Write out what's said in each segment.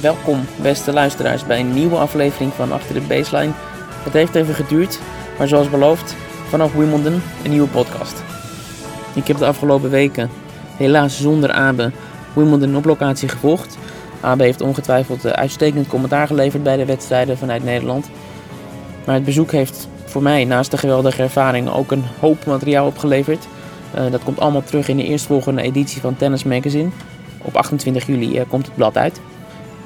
Welkom, beste luisteraars, bij een nieuwe aflevering van Achter de Baseline. Het heeft even geduurd, maar zoals beloofd, vanaf Wimbledon een nieuwe podcast. Ik heb de afgelopen weken, helaas zonder Abe, Wimbledon op locatie gevolgd. Abe heeft ongetwijfeld eh, uitstekend commentaar geleverd bij de wedstrijden vanuit Nederland. Maar het bezoek heeft voor mij, naast de geweldige ervaring, ook een hoop materiaal opgeleverd. Uh, dat komt allemaal terug in de eerstvolgende editie van Tennis Magazine. Op 28 juli uh, komt het blad uit.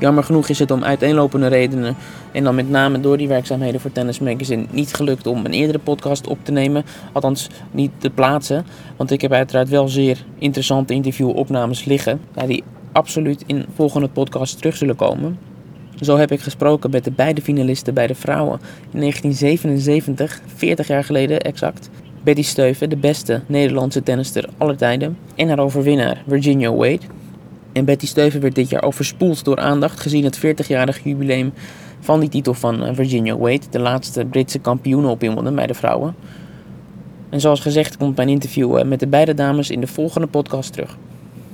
Jammer genoeg is het om uiteenlopende redenen en dan met name door die werkzaamheden voor Tennis Magazine niet gelukt om een eerdere podcast op te nemen. Althans, niet te plaatsen. Want ik heb uiteraard wel zeer interessante interviewopnames liggen. Die absoluut in volgende podcast terug zullen komen. Zo heb ik gesproken met de beide finalisten bij de vrouwen in 1977, 40 jaar geleden exact. Betty Steuven, de beste Nederlandse tennister aller tijden. En haar overwinnaar Virginia Wade. En Betty Steuven werd dit jaar overspoeld door aandacht gezien het 40-jarig jubileum van die titel van eh, Virginia Wade, de laatste Britse kampioen op Wimbledon bij de vrouwen. En zoals gezegd komt mijn interview eh, met de beide dames in de volgende podcast terug.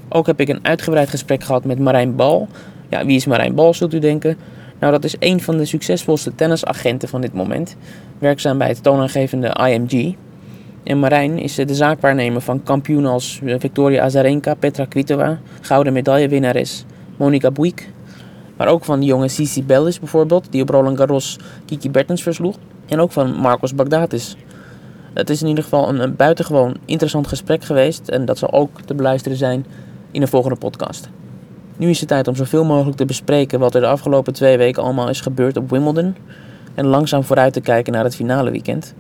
Ook heb ik een uitgebreid gesprek gehad met Marijn Bal. Ja, wie is Marijn Bal, zult u denken? Nou, dat is een van de succesvolste tennisagenten van dit moment. Werkzaam bij het toonaangevende IMG, en Marijn is de zaakwaarnemer van kampioenen als Victoria Azarenka, Petra Kvitova, gouden medaillewinnares Monica Buik. Maar ook van de jonge Cici Bellis bijvoorbeeld, die op Roland Garros Kiki Bertens versloeg. En ook van Marcos Bagdatis. Het is in ieder geval een, een buitengewoon interessant gesprek geweest. En dat zal ook te beluisteren zijn in de volgende podcast. Nu is het tijd om zoveel mogelijk te bespreken wat er de afgelopen twee weken allemaal is gebeurd op Wimbledon. En langzaam vooruit te kijken naar het finale weekend.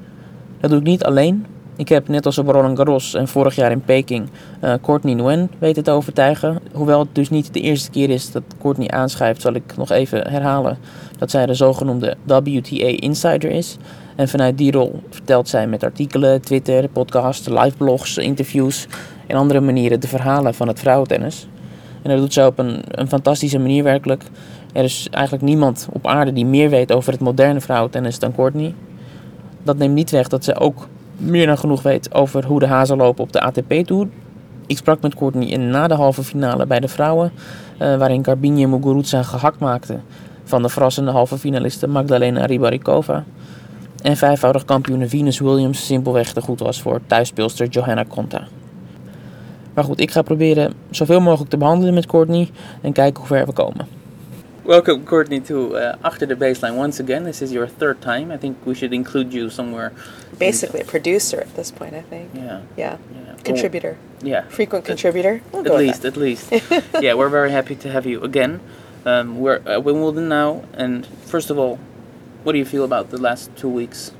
Dat doe ik niet alleen, ik heb net als op Roland Garros en vorig jaar in Peking uh, Courtney Nguyen weten te overtuigen. Hoewel het dus niet de eerste keer is dat Courtney aanschrijft, zal ik nog even herhalen dat zij de zogenoemde WTA Insider is. En vanuit die rol vertelt zij met artikelen, Twitter, podcasts, liveblogs, interviews en andere manieren de verhalen van het vrouwentennis. En dat doet ze op een, een fantastische manier werkelijk. Er is eigenlijk niemand op aarde die meer weet over het moderne vrouwentennis dan Courtney. Dat neemt niet weg dat ze ook meer dan genoeg weet over hoe de hazen lopen op de ATP-tour. Ik sprak met Courtney in na de halve finale bij de vrouwen, uh, waarin Garbine Muguruza gehakt maakte van de verrassende halve finaliste Magdalena Ribarikova. En vijfvoudig kampioene Venus Williams simpelweg te goed was voor thuisspeelster Johanna Konta. Maar goed, ik ga proberen zoveel mogelijk te behandelen met Courtney en kijken hoe ver we komen. Welcome, Courtney, to uh, After the Baseline once again. This is your third time. I think we should include you somewhere. Basically, a producer at this point, I think. Yeah. Yeah. yeah. Contributor. yeah. Frequent contributor. We'll at least, at least. yeah, we're very happy to have you again. Um, we're at Wimbledon now, and first of all, what do you feel about the last two weeks?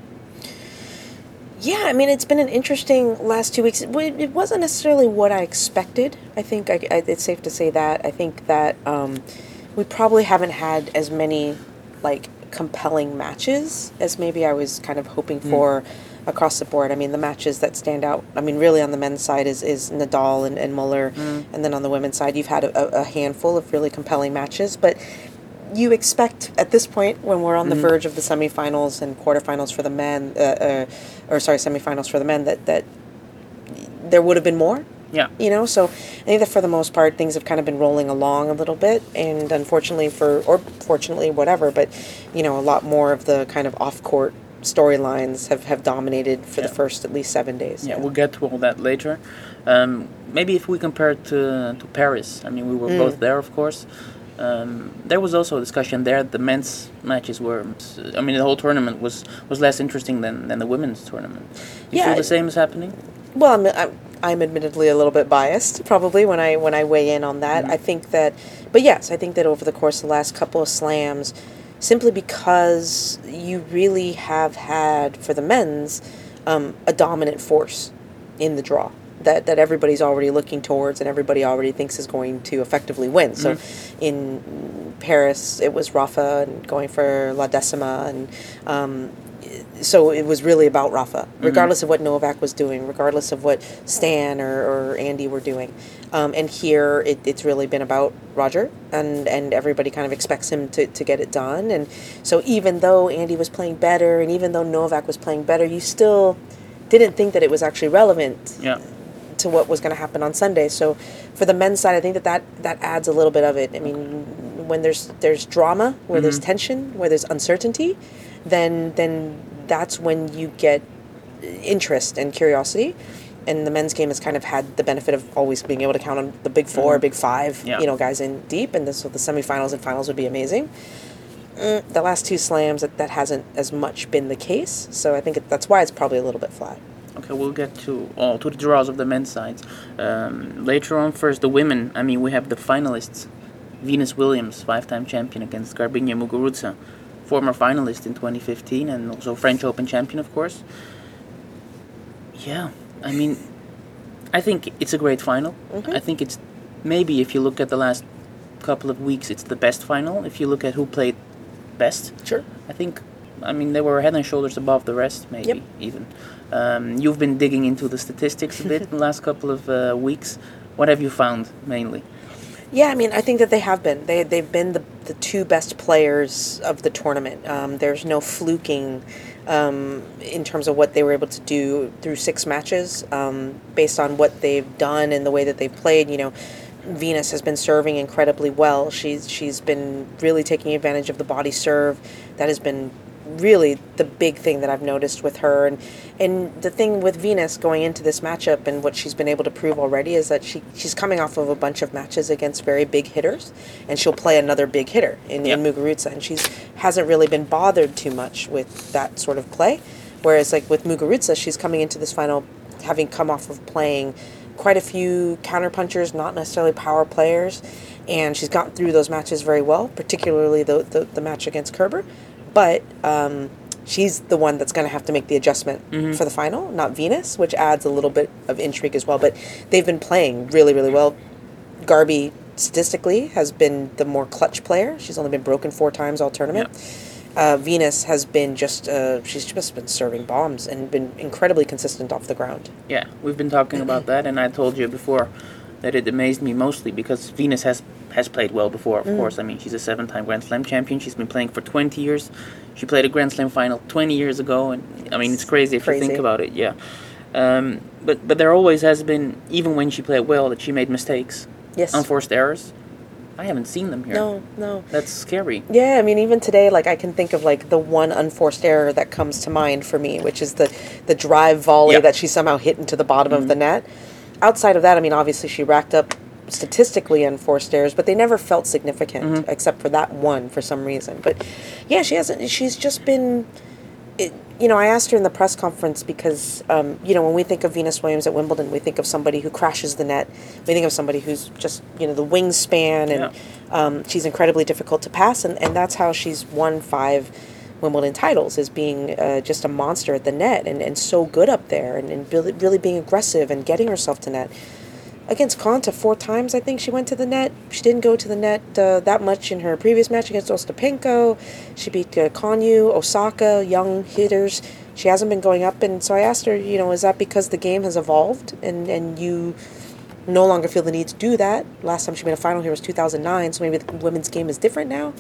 Yeah, I mean, it's been an interesting last two weeks. It wasn't necessarily what I expected. I think I, I, it's safe to say that. I think that. Um, we probably haven't had as many like compelling matches as maybe I was kind of hoping mm. for across the board. I mean, the matches that stand out, I mean, really on the men's side is, is Nadal and, and Muller. Mm. And then on the women's side, you've had a, a, handful of really compelling matches. But you expect at this point, when we're on mm-hmm. the verge of the semifinals and quarterfinals for the men, uh, uh, or sorry, semifinals for the men, that, that there would have been more. Yeah. You know, so I think that for the most part, things have kind of been rolling along a little bit. And unfortunately, for, or fortunately, whatever, but, you know, a lot more of the kind of off court storylines have, have dominated for yeah. the first at least seven days. Yeah, yeah, we'll get to all that later. Um, maybe if we compare it to, to Paris, I mean, we were mm. both there, of course. Um, there was also a discussion there. The men's matches were, I mean, the whole tournament was, was less interesting than, than the women's tournament. You yeah, feel the same is happening? Well, I'm, I'm I'm admittedly a little bit biased, probably when I when I weigh in on that. Mm-hmm. I think that, but yes, I think that over the course of the last couple of slams, simply because you really have had for the men's um, a dominant force in the draw that that everybody's already looking towards and everybody already thinks is going to effectively win. So, mm-hmm. in Paris, it was Rafa and going for La Decima, and um, so it was really about Rafa, mm-hmm. regardless mm-hmm. of what Novak was doing, regardless of what Stan or, or Andy were doing. Um, and here it, it's really been about Roger, and, and everybody kind of expects him to, to get it done. And so even though Andy was playing better, and even though Novak was playing better, you still didn't think that it was actually relevant yeah. to what was going to happen on Sunday. So for the men's side, I think that, that that adds a little bit of it. I mean, when there's there's drama, where there's Mhm. tension, where there's uncertainty, then then that's when you get interest and curiosity. And the men's game has kind of had the benefit of always being able to count on the big 4 Mhm. big five, Yeah. you know, guys in deep, and this, so the semifinals and finals would be amazing. Mm, the last two slams, that, that hasn't as much been the case, so I think it, that's why it's probably a little bit flat. Okay, we'll get to all to the draws of the men's sides um, later on. First, the women. I mean, we have the finalists: Venus Williams, five-time champion, against Garbiñe Muguruza, former finalist in 2015 and also French Open champion, of course. Yeah, I mean, I think it's a great final. Mhm. I think it's maybe if you look at the last couple of weeks, it's the best final. If you look at who played best, Sure. I think, I mean, they were head and shoulders above the rest, maybe Yep. even. Um, you've been digging into the statistics a bit in the last couple of uh, weeks. What have you found mainly? Yeah, I mean, I think that they have been. They they've been the the two best players of the tournament. Um, there's no fluking um, in terms of what they were able to do through six matches, um, based on what they've done and the way that they've played. You know, Venus has been serving incredibly well. She's she's been really taking advantage of the body serve. That has been really the big thing that I've noticed with her. And and the thing with Venus going into this matchup and what she's been able to prove already is that she she's coming off of a bunch of matches against very big hitters and she'll play another big hitter in, in Muguruza. And she's hasn't really been bothered too much with that sort of play. Whereas like with Muguruza she's coming into this final having come off of playing quite a few counterpunchers not necessarily power players. And she's gotten through those matches very well particularly the the, the match against Kerber but um, she's the one that's going to have to make the adjustment for the final, not Venus, which adds a little bit of intrigue as well. But they've been playing really, really well. Garby statistically has been the more clutch player. She's only been broken four times all tournament. Uh, Venus has been just uh, she's just been serving bombs and been incredibly consistent off the ground. Yeah, we've been talking about that, and I told you before that it amazed me mostly because Venus has has played well before. Of Mm. course, I mean she's a seven-time Grand Slam champion. She's been playing for 20 years. She played a Grand Slam final 20 years ago, and I mean it's crazy if you think about it. Yeah, um, but but there always has been, even when she played well, that she made mistakes, Yes. unforced errors. I haven't seen them here. no, no. That's scary. Yeah, I mean, even today, like I can think of like the one unforced error that comes to mind for me, which is the the drive volley Yep. that she somehow hit into the bottom of the net. Outside of that, I mean, obviously she racked up statistically unforced errors, but they never felt significant except for that one for some reason. But yeah, she hasn't. She's just been. It, you know, I asked her in the press conference because, um, you know, when we think of Venus Williams at Wimbledon, we think of somebody who crashes the net. We think of somebody who's just, you know, the wingspan and Yeah. um, she's incredibly difficult to pass. And, and that's how she's won five Wimbledon titles, is being uh, just a monster at the net and, and so good up there and, and really, really being aggressive and getting herself to net. Against Konta, four times I think she went to the net. She didn't go to the net uh, that much in her previous match against Ostapenko. She beat uh, Osaka, young hitters. She hasn't been going up, and so I asked her, you know, is that because the game has evolved and and you no longer feel the need to do that? Last time she made a final here was 2009, so maybe the women's game is different now.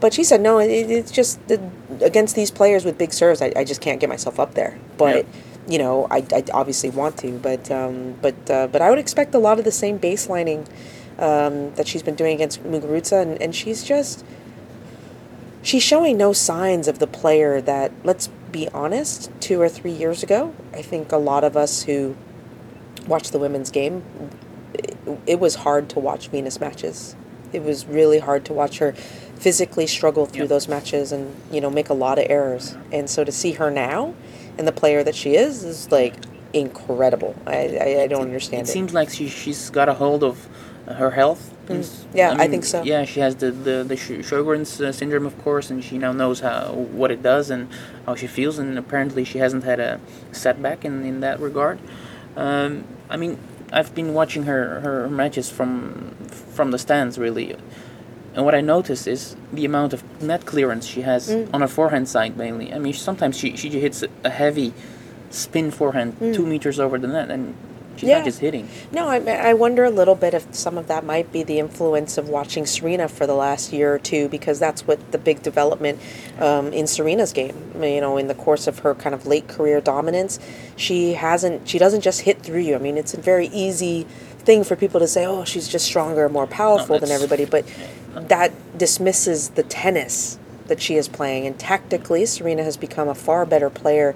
But she said no, it, it's just the, against these players with big serves, I, I just can't get myself up there. But Yep. you know, I, I obviously want to, but um, but uh, but I would expect a lot of the same baselining um, that she's been doing against Muguruza, and, and she's just she's showing no signs of the player that let's be honest two or three years ago i think a lot of us who watched the women's game it, it was hard to watch venus matches it was really hard to watch her physically struggle through Yep. those matches and you know make a lot of errors and so to see her now and the player that she is is like incredible i i, I don't understand It it, seems like she she's got a hold of her health. Mm. Yeah, I think so. Yeah, she has the the the Sjogren's uh, syndrome, of course, and she now knows how what it does and how she feels. And apparently, she hasn't had a setback in in that regard. Um, I mean, I've been watching her her matches from from the stands really. And what I notice is the amount of net clearance she has Mm. on her forehand side mainly. I mean, sometimes she, she hits a heavy spin forehand two meters over the net, and she's Mm. Yeah. not just hitting. No, I, I wonder a little bit if some of that might be the influence of watching Serena for the last year or two, because that's what the big development um, in Serena's game. You know, in the course of her kind of late career dominance, she hasn't. She doesn't just hit through you. I mean, it's a very easy thing for people to say, "Oh, she's just stronger, more powerful than everybody," but that dismisses the tennis that she is playing. And tactically, Serena has become a far better player,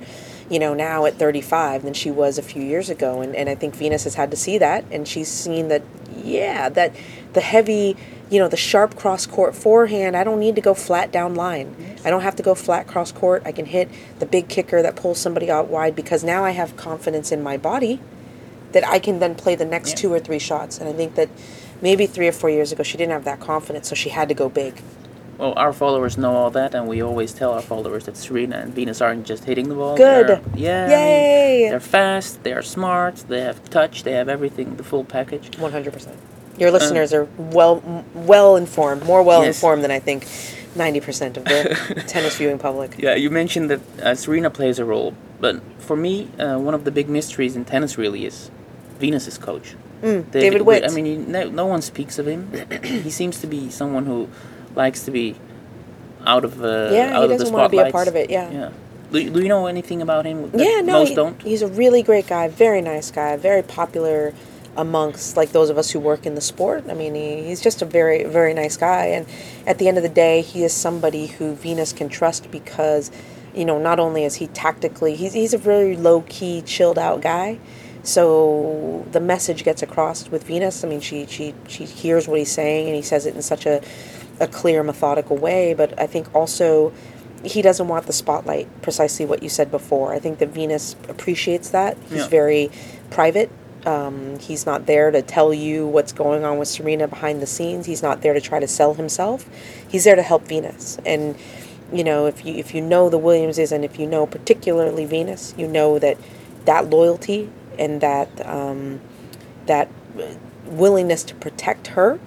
you know, now at 35 than she was a few years ago. And, and I think Venus has had to see that. And she's seen that, yeah, that the heavy, you know, the sharp cross court forehand, I don't need to go flat down line. I don't have to go flat cross court. I can hit the big kicker that pulls somebody out wide because now I have confidence in my body that I can then play the next Yeah. two or three shots. And I think that maybe three or four years ago she didn't have that confidence, so she had to go big. Well, our followers know all that, and we always tell our followers that Serena and Venus aren't just hitting the ball. Good. they're- yeah. I mean, Yay! they're fast. They are smart. They have touch. They have everything, the full package. One hundred percent. Your listeners are well well informed, more well Yes. informed than I think ninety percent of the tennis viewing public. Yeah, you mentioned that uh, Serena plays a role, but for me, uh, one of the big mysteries in tennis really is Venus's coach. Mm, David Witt. I mean, he, no, no one speaks of him. he seems to be someone who likes to be out of uh, Yeah, he out of the doesn't wanna be a spotlight. part of it, yeah. Yeah. Do, do you know anything about him? yeah, no, most he- don't. he's a really great guy, very nice guy, very popular amongst like those of us who work in the sport. I mean, he, he's just a very very nice guy, and at the end of the day, he is somebody who Venus can trust because, you know, not only is he tactically, he's he's a very low key, chilled out guy. So the message gets across with Venus. I mean, she she she hears what he's saying, and he says it in such a a clear, methodical way. But I think also he doesn't want the spotlight. Precisely what you said before. I think that Venus appreciates that. He's Yeah. very private. Um, he's not there to tell you what's going on with Serena behind the scenes. He's not there to try to sell himself. He's there to help Venus. And you know, if you if you know the Williamses and if you know particularly Venus, you know that that loyalty and that um, that willingness to protect her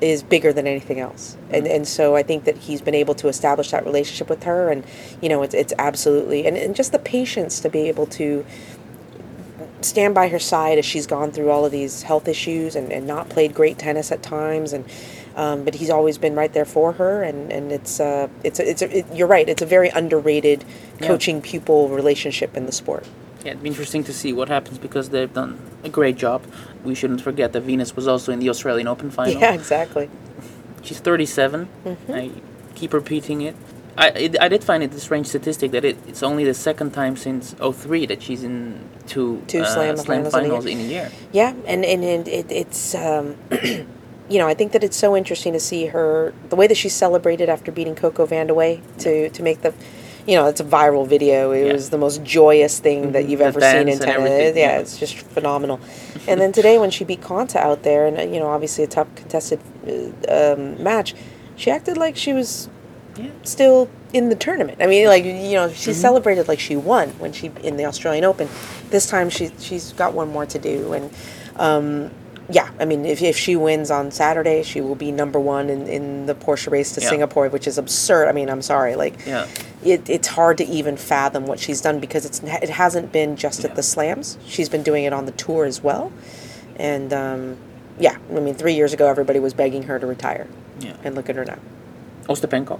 is bigger than anything else. And and so I think that he's been able to establish that relationship with her and you know it's it's absolutely and, and just the patience to be able to stand by her side as she's gone through all of these health issues and, and not played great tennis at times. And um, but he's always been right there for her. And, and it's uh it's a, it's a, it, you're right. It's a very underrated coaching pupil relationship in the sport Yeah, it'd be interesting to see what happens because they've done a great job. We shouldn't forget that Venus was also in the Australian Open final. yeah exactly She's 37. Mm-hmm. I keep repeating it. I, it, I did find it a strange statistic that it, it's only the second time since 03 that she's in two, Two uh, slam slam finals in a year. in a year. Yeah, and and, and it, it's um, you know I think that it's so interesting to see her the way that she celebrated after beating Coco Vandeweghe to to make the. You know, it's a viral video. It Yeah. was the most joyous thing that Mhm. you've The ever seen in tennis. Yeah, yeah. it's just phenomenal. and then today, when she beat Konta out there, and uh, you know, obviously a tough contested uh, um, match, she acted like she was Yeah. still in the tournament. I mean, like you know, she Mm-hmm. celebrated like she won when she in the Australian Open. This time she she's got one more to do, and um, yeah, I mean, if if she wins on Saturday, she will be number one in, in the Porsche race to Yeah. Singapore, which is absurd. I mean, I'm sorry, like Yeah. it, it's hard to even fathom what she's done because it's it hasn't been just at the slams. She's been doing it on the tour as well, and um, yeah, I mean, three years ago everybody was begging her to retire, Yeah. and look at her now. Ostapenko,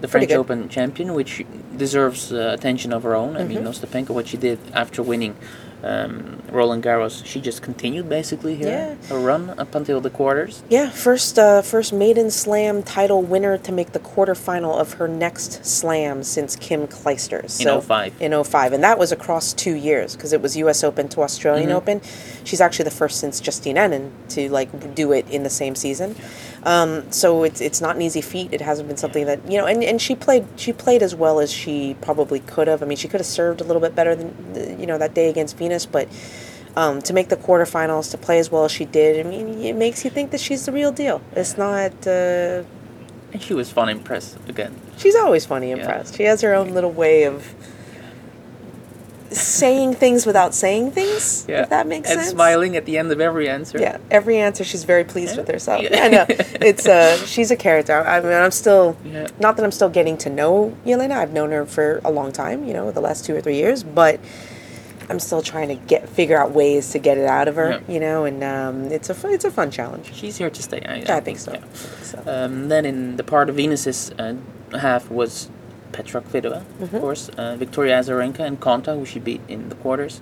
the Pretty French good. Open champion, which deserves uh, attention of her own. I mean, Mm-hmm. Ostapenko, what she did after winning um, Roland Garros, she just continued basically here Yeah. her run up until the quarters. Yeah, first uh, first maiden slam title winner to make the quarterfinal of her next slam since Kim Clijsters. In 05. In 05. And that was across two years because it was US Open to Australian Mhm. Open. She's actually the first since Justine Henin to like do it in the same season. Um, so it's it's not an easy feat. It hasn't been something that you know, and, and she played she played as well as she probably could have. I mean, she could have served a little bit better than you know that day against Venus, but um, to make the quarterfinals, to play as well as she did, I mean, it makes you think that she's the real deal. It's not. Uh, And she was fun in press again. she's always funny Yeah. impressed. She has her own little way of saying things without saying things. If that makes and sense. And smiling at the end of every answer. Yeah, every answer she's very pleased Yeah. with herself. Yeah. Yeah, I know. It's uh she's a character. I mean, I'm still Yeah. not that I'm still getting to know Yelena. I've known her for a long time, you know, the last 2 or 3 years, but I'm still trying to get figure out ways to get it out of her, Yeah. you know, and um, it's a it's a fun challenge. She's here to stay. I, Yeah, I think so. yeah. I think so. Um, then in the part of Venus's uh, half was Petra Kvitova, Mm-hmm. of course, uh, Victoria Azarenka and Konta, who she beat in the quarters,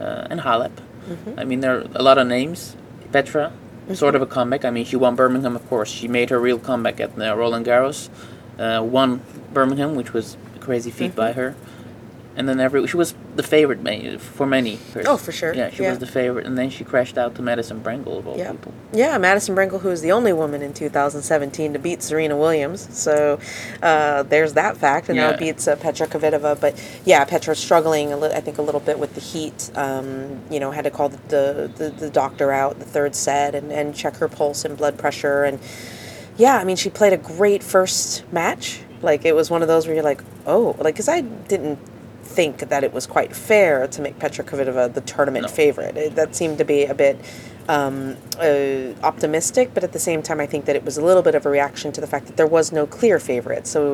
uh, and Halep. Mm-hmm. I mean, there are a lot of names. Petra, sort of a comeback. I mean, she won Birmingham, of course. She made her real comeback at Roland Garros. Uh, won Birmingham, which was a crazy feat by her. And then every she was the favorite ma- for many. Oh, for sure. Yeah, she Yeah. was the favorite, and then she crashed out to Madison Brengle of all Yeah. people. Yeah, Madison Brengle, who is the only woman in 2017 to beat Serena Williams. So uh, there's that fact. And now Yeah. beats uh, Petra Kvitova. But yeah, Petra's struggling, a li- I think, a little bit with the heat. Um, you know, had to call the, the, the, the doctor out the third set and, and check her pulse and blood pressure. And yeah, I mean, she played a great first match. Like, it was one of those where you're like, oh, like, because I didn't think that it was quite fair to make Petra Kvitova the tournament No. favorite. It, that seemed to be a bit um, uh, optimistic, but at the same time, I think that it was a little bit of a reaction to the fact that there was no clear favorite. So,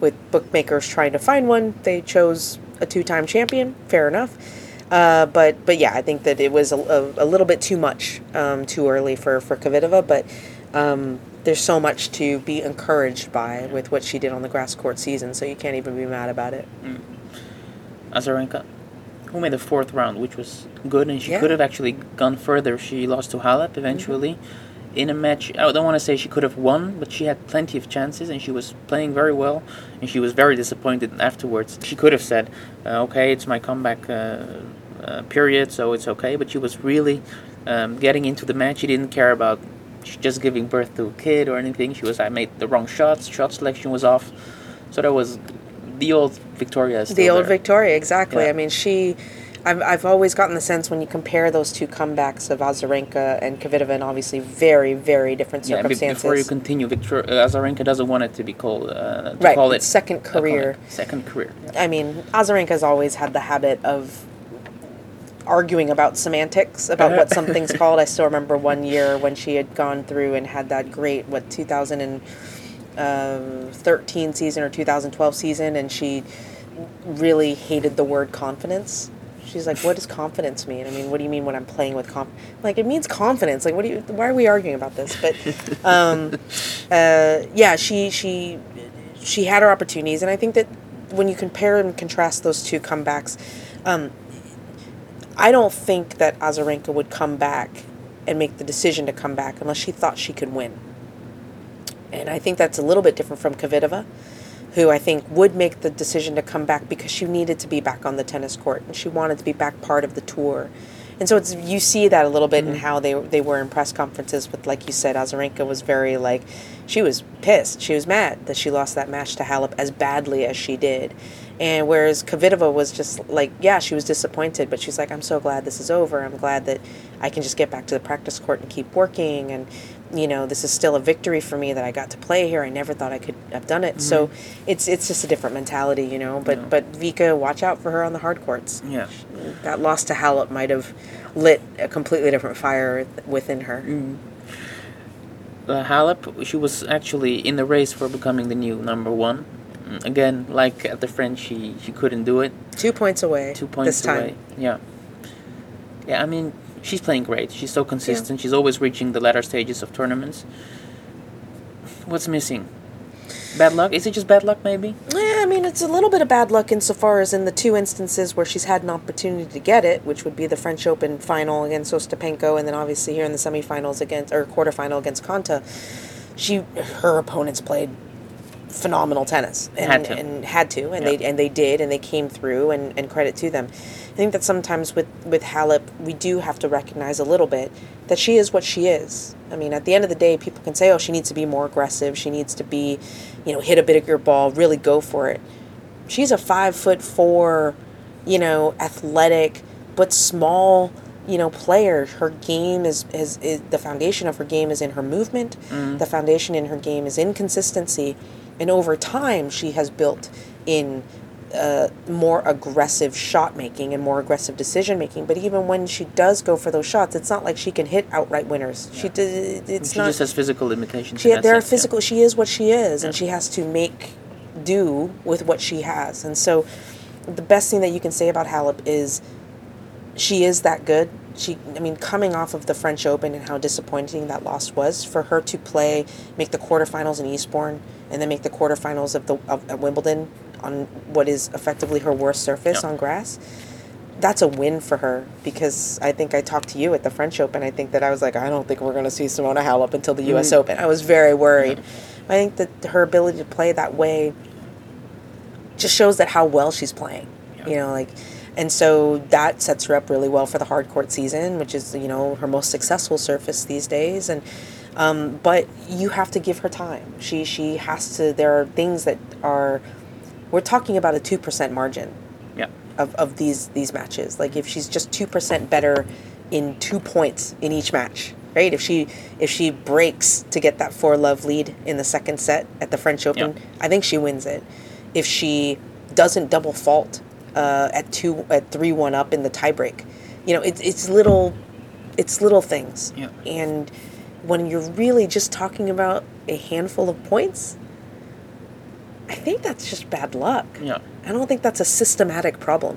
with bookmakers trying to find one, they chose a two-time champion. Fair enough. Uh, but but yeah, I think that it was a, a, a little bit too much um, too early for for Kvitova. But um, there's so much to be encouraged by with what she did on the grass court season, so you can't even be mad about it. Azarenka, who made the fourth round, which was good, and she Yeah. could have actually gone further. She lost to Halep eventually in a match. I don't want to say she could have won, but she had plenty of chances, and she was playing very well. And she was very disappointed afterwards. She could have said, uh, "Okay, it's my comeback uh, uh, period, so it's okay." But she was really um, getting into the match. She didn't care about just giving birth to a kid or anything. She was, I made the wrong shots. Shot selection was off. So that was the old Victoria. The old there. Victoria, exactly. Yeah. I mean, she. I've, I've always gotten the sense when you compare those two comebacks of Azarenka and Kvitova, and obviously very, very different circumstances. Yeah, before you continue, Victor uh, Azarenka doesn't want it to be called to right, call it second career. Second career. I mean, Azarenka's always had the habit of arguing about semantics about what something's called. I still remember one year when she had gone through and had that great what 2013 season or 2012 season, and she really hated the word confidence. She's like, "What does confidence mean? I mean, what do you mean when I'm playing with conf? Like, it means confidence. Like, what do you? Why are we arguing about this?" But, um, uh, yeah, she she she had her opportunities, and I think that when you compare and contrast those two comebacks, um, I don't think that Azarenka would come back and make the decision to come back unless she thought she could win. And I think that's a little bit different from Kvitova, who I think would make the decision to come back because she needed to be back on the tennis court and she wanted to be back part of the tour. And so it's you see that a little bit in mm-hmm. how they they were in press conferences with like you said Azarenka was very like she was pissed. She was mad that she lost that match to Halep as badly as she did. And whereas Kvitova was just like, yeah, she was disappointed, but she's like, I'm so glad this is over. I'm glad that I can just get back to the practice court and keep working. And, you know, this is still a victory for me that I got to play here. I never thought I could have done it. So it's it's just a different mentality, you know. But Yeah. but Vika, watch out for her on the hard courts. Yeah. That loss to Halep might have lit a completely different fire within her. Uh, Halep, she was actually in the race for becoming the new number one. Mm, Again, like at the French, she, she couldn't do it. Two points away. Two points this time. away. Yeah. Yeah, I mean, she's playing great. She's so consistent. She's always reaching the latter stages of tournaments. What's missing? Bad luck? Is it just bad luck, maybe? Yeah, I mean, it's a little bit of bad luck insofar as in the two instances where she's had an opportunity to get it, which would be the French Open final against Ostapenko, and then obviously here in the semifinals against or quarterfinal against Konta. She, her opponents played phenomenal tennis and Had to. and had to, and Yeah. they and they did, and they came through, and, and credit to them. I think that sometimes with with Halep, we do have to recognize a little bit that she is what she is. I mean, at the end of the day, people can say, "Oh, she needs to be more aggressive. She needs to be, you know, hit a bit of a bigger ball, really go for it." She's a five foot four, you know, athletic but small, you know, player. Her game is, is, is the foundation of her game is in her movement. Mm-hmm. The foundation in her game is in consistency, and over time, she has built in uh, more aggressive shot making and more aggressive decision making. But even when she does go for those shots, it's not like she can hit outright winners. She d- it's she not. just has physical limitations. She there are sense, yeah. physical. She is what she is, and she has to make do with what she has. And so, the best thing that you can say about Halep is she is that good. She, I mean, coming off of the French Open and how disappointing that loss was for her to play, make the quarterfinals in Eastbourne, and then make the quarterfinals of the of, at Wimbledon on what is effectively her worst surface Yeah. on grass. that's a win for her because I think I talked to you at the French Open. I think that I was like, I don't think we're going to see Simona Halep until the U.S. Mm. Open. I was very worried. I think that her ability to play that way just shows that how well she's playing. Yeah. You know, like, and so that sets her up really well for the hard court season, which is you know her most successful surface these days. And um, but you have to give her time. She she has to. There are things that are. We're talking about a two percent margin Yeah. of, of these these matches. Like if she's just two percent better in two points in each match, right? If she if she breaks to get that four love lead in the second set at the French Open, Yeah. I think she wins it. If she doesn't double fault uh, at two at three one up in the tiebreak, you know, it's it's little it's little things. Yeah. And when you're really just talking about a handful of points, I think that's just bad luck. Yeah. I don't think that's a systematic problem.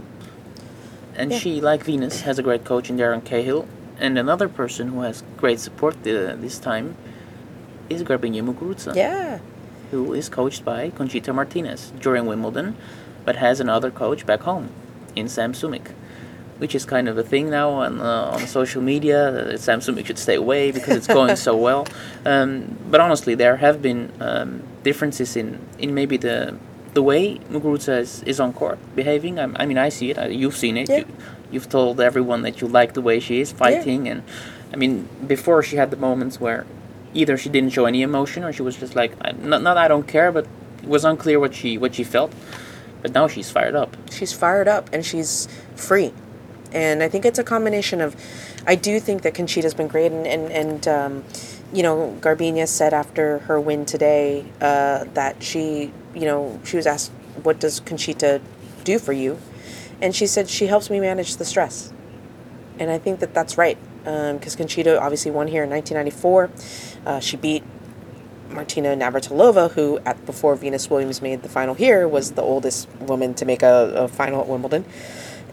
And Yeah. she, like Venus, has a great coach in Darren Cahill. And another person who has great support uh, this time is Garbiñe Muguruza, Yeah. who is coached by Conchita Martinez during Wimbledon, but has another coach back home in Sam Sumyk, which is kind of a thing now on uh, on social media. That Sam Sumyk should stay away because it's going so well. Um, but honestly, there have been um, differences in, in maybe the the way Muguruza is, is on court behaving. I, I mean, I see it. I, you've seen it. Yeah. You, you've told everyone that you like the way she is fighting, Yeah. and I mean, before she had the moments where either she didn't show any emotion or she was just like, I, not, not I don't care, but it was unclear what she what she felt. But now she's fired up. She's fired up and she's free. And I think it's a combination of, I do think that Conchita's been great. And, and, and um, you know, Garbina said after her win today uh, that she, you know, she was asked, what does Conchita do for you? And she said, she helps me manage the stress. And I think that that's right. Because Conchita obviously won here in 1994. Uh, she beat Martina Navratilova, who at before Venus Williams made the final here was the oldest woman to make a, a final at Wimbledon,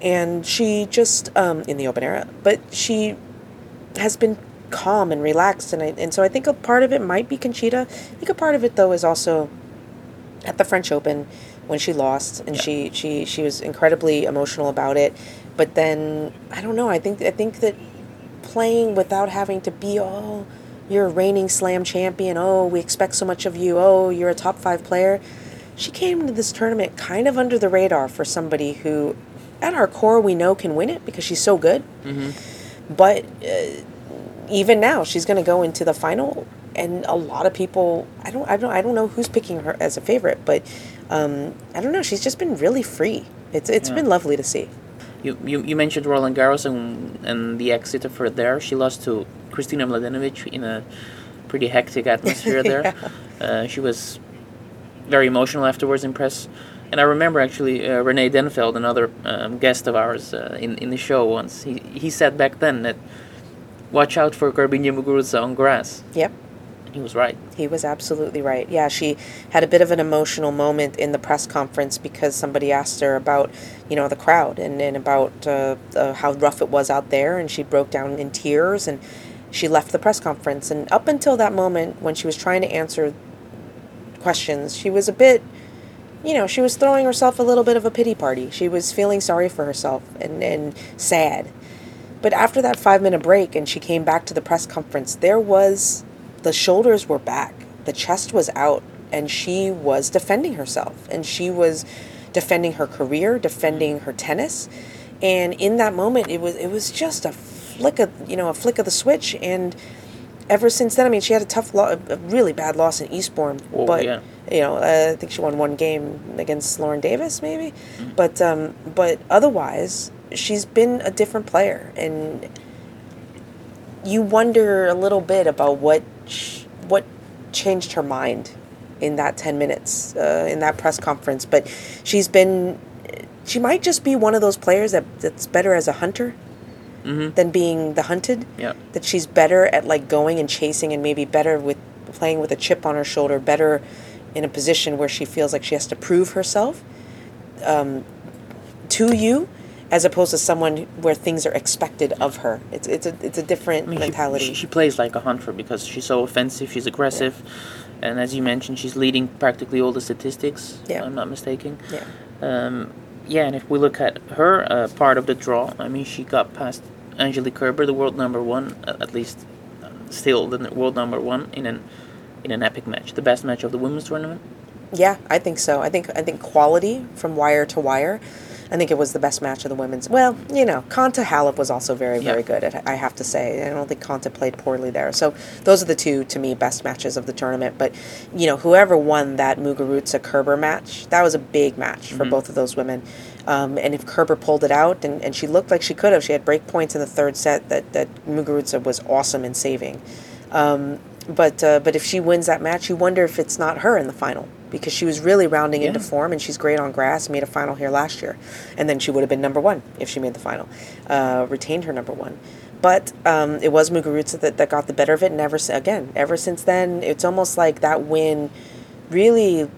and she just um, in the open era, but she has been calm and relaxed, and I, and so I think a part of it might be Conchita. I think a part of it though is also at the French Open when she lost, and Yeah. she she she was incredibly emotional about it, but then I don't know. I think I think that playing without having to be oh you're a reigning slam champion. Oh we expect so much of you. Oh you're a top five player. She came to this tournament kind of under the radar for somebody who at our core we know can win it because she's so good. But uh, even now she's going to go into the final and a lot of people i don't i don't i don't know who's picking her as a favorite but um, i don't know. She's just been really free. It's it's Yeah. been lovely to see You, you, you mentioned Roland Garros and, and the exit of her there. She lost to Kristina Mladenovic in a pretty hectic atmosphere there. Uh, she was very emotional afterwards in press. And I remember actually uh, Renee Denfeld, another um, guest of ours uh, in, in the show once, he, he said back then that watch out for Garbiñe Muguruza on grass. yep he was right. He was absolutely right. Yeah, she had a bit of an emotional moment in the press conference because somebody asked her about, you know, the crowd and, and about uh, uh, how rough it was out there, and she broke down in tears and she left the press conference. And up until that moment, when she was trying to answer questions, she was a bit, you know, she was throwing herself a little bit of a pity party. She was feeling sorry for herself and, and sad. But after that five minute break and she came back to the press conference, there was the shoulders were back, the chest was out, and she was defending herself. And she was defending her career, defending her tennis. And in that moment it was it was just a flick of you know, a flick of the switch and ever since then, I mean, she had a tough, lo- a really bad loss in Eastbourne, but yeah. you know, uh, I think she won one game against Lauren Davis, maybe. But um, but otherwise, she's been a different player, and you wonder a little bit about what sh- what changed her mind in that ten minutes uh, in that press conference. But she's been, she might just be one of those players that that's better as a hunter Mm-hmm. than being the hunted Yeah. that she's better at like going and chasing and maybe better with playing with a chip on her shoulder better in a position where she feels like she has to prove herself um, to you as opposed to someone where things are expected of her it's it's a it's a different I mean, she- mentality She, she plays like a hunter because she's so offensive, she's aggressive, and as you mentioned, she's leading practically all the statistics. Yeah. if I'm not mistaken. yeah Um, yeah, and if we look at her uh, part of the draw, I mean, she got past Angelique Kerber, the world number one, at least uh, still the world number one in an in an epic match, the best match of the women's tournament. Yeah, I think so. I think I think quality from wire to wire. I think it was the best match of the women's. Well, you know, Konta Halep was also very, very yeah. good. At, I have to say, I don't think Konta played poorly there. So those are the two to me best matches of the tournament. But you know, whoever won that Muguruza Kerber match, that was a big match for mm-hmm. both of those women. Um, and if Kerber pulled it out, and, and she looked like she could have, she had break points in the third set that that Muguruza was awesome in saving. Um, but uh, but if she wins that match, you wonder if it's not her in the final because she was really rounding yeah. into form and she's great on grass. Made a final here last year, and then she would have been number one if she made the final, uh, retained her number one. But um, it was Muguruza that, that got the better of it, and ever again, ever since then, it's almost like that win really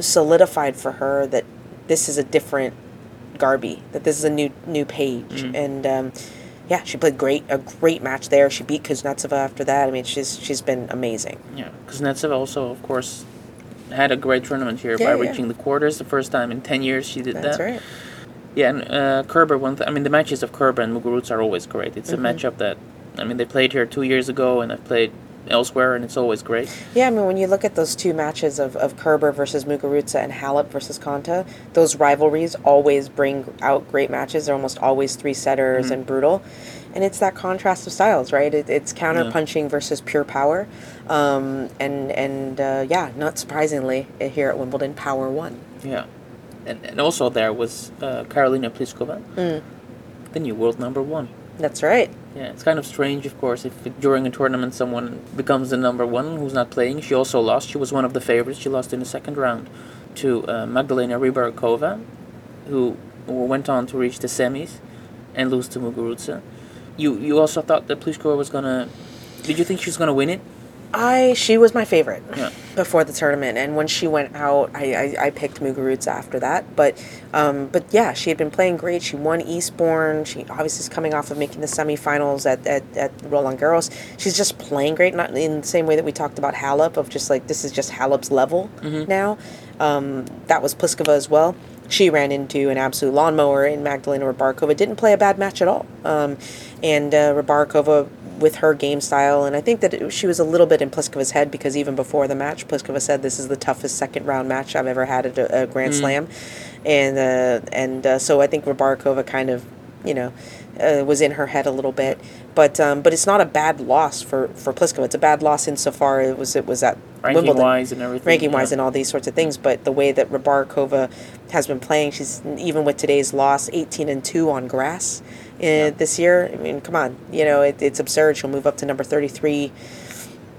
solidified for her that this is a different Garbi, that this is a new new page, mm-hmm. and. Um, yeah, she played great, a great match there. She beat Kuznetsova after that. I mean, she's she's been amazing. Yeah, Kuznetsova also, of course, had a great tournament here yeah, by yeah. reaching the quarters. The first time in ten years she did That's that. Right. Yeah, and uh, Kerber. One, th- I mean, the matches of Kerber and Muguruza are always great. It's mm-hmm. a matchup that, I mean, they played here two years ago, and I've played elsewhere, and it's always great. Yeah, I mean, when you look at those two matches of, of Kerber versus Muguruza and Halep versus Konta, those rivalries always bring out great matches. They're almost always three setters mm-hmm. and brutal. And it's that contrast of styles, right? It, it's counter punching yeah. versus pure power. Um, and and uh, yeah, not surprisingly, here at Wimbledon, power won. Yeah. And, and also there was uh, Karolina Pliskova, mm. the new world number one. That's right. Yeah, it's kind of strange, of course, if during a tournament someone becomes the number one who's not playing. She also lost. She was one of the favorites. She lost in the second round to uh, Magdalena Rybarikova, who, who went on to reach the semis and lose to Muguruza. You you also thought that Pliskova was gonna. Did you think she was gonna win it? I she was my favorite yeah. before the tournament, and when she went out, I, I, I picked Muguruza after that. But um, but yeah, she had been playing great. She won Eastbourne. She obviously is coming off of making the semifinals at, at, at Roland Garros. She's just playing great, not in the same way that we talked about Halep of just like this is just Halep's level mm-hmm. now. Um, that was Pliskova as well. She ran into an absolute lawnmower in Magdalena Rybarikova. Didn't play a bad match at all. Um, and uh, Rybarikova with her game style. And I think that it, she was a little bit in Pliskova's head because even before the match, Pliskova said this is the toughest second round match I've ever had at a, a Grand mm. Slam, and uh, and uh, so I think Rybarikova kind of you know uh, was in her head a little bit. But um, but it's not a bad loss for for Pliskova. It's a bad loss insofar it was it was at ranking Wimbledon, wise and everything, ranking wise and all these sorts of things. But the way that Rybarikova has been playing, she's even with today's loss, eighteen and two on grass yeah. this year. I mean, come on, you know it, it's absurd. She'll move up to number thirty three.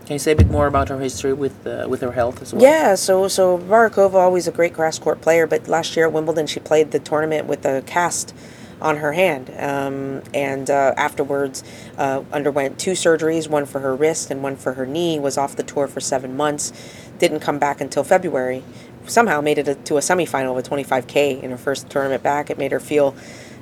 Can you say a bit more about her history with uh, with her health as well? Yeah, so so Barakova always a great grass court player, but last year at Wimbledon she played the tournament with a cast on her hand, um, and uh, afterwards uh, underwent two surgeries, one for her wrist and one for her knee. Was off the tour for seven months, didn't come back until February. Somehow made it to a semifinal of a 25k in her first tournament back. It made her feel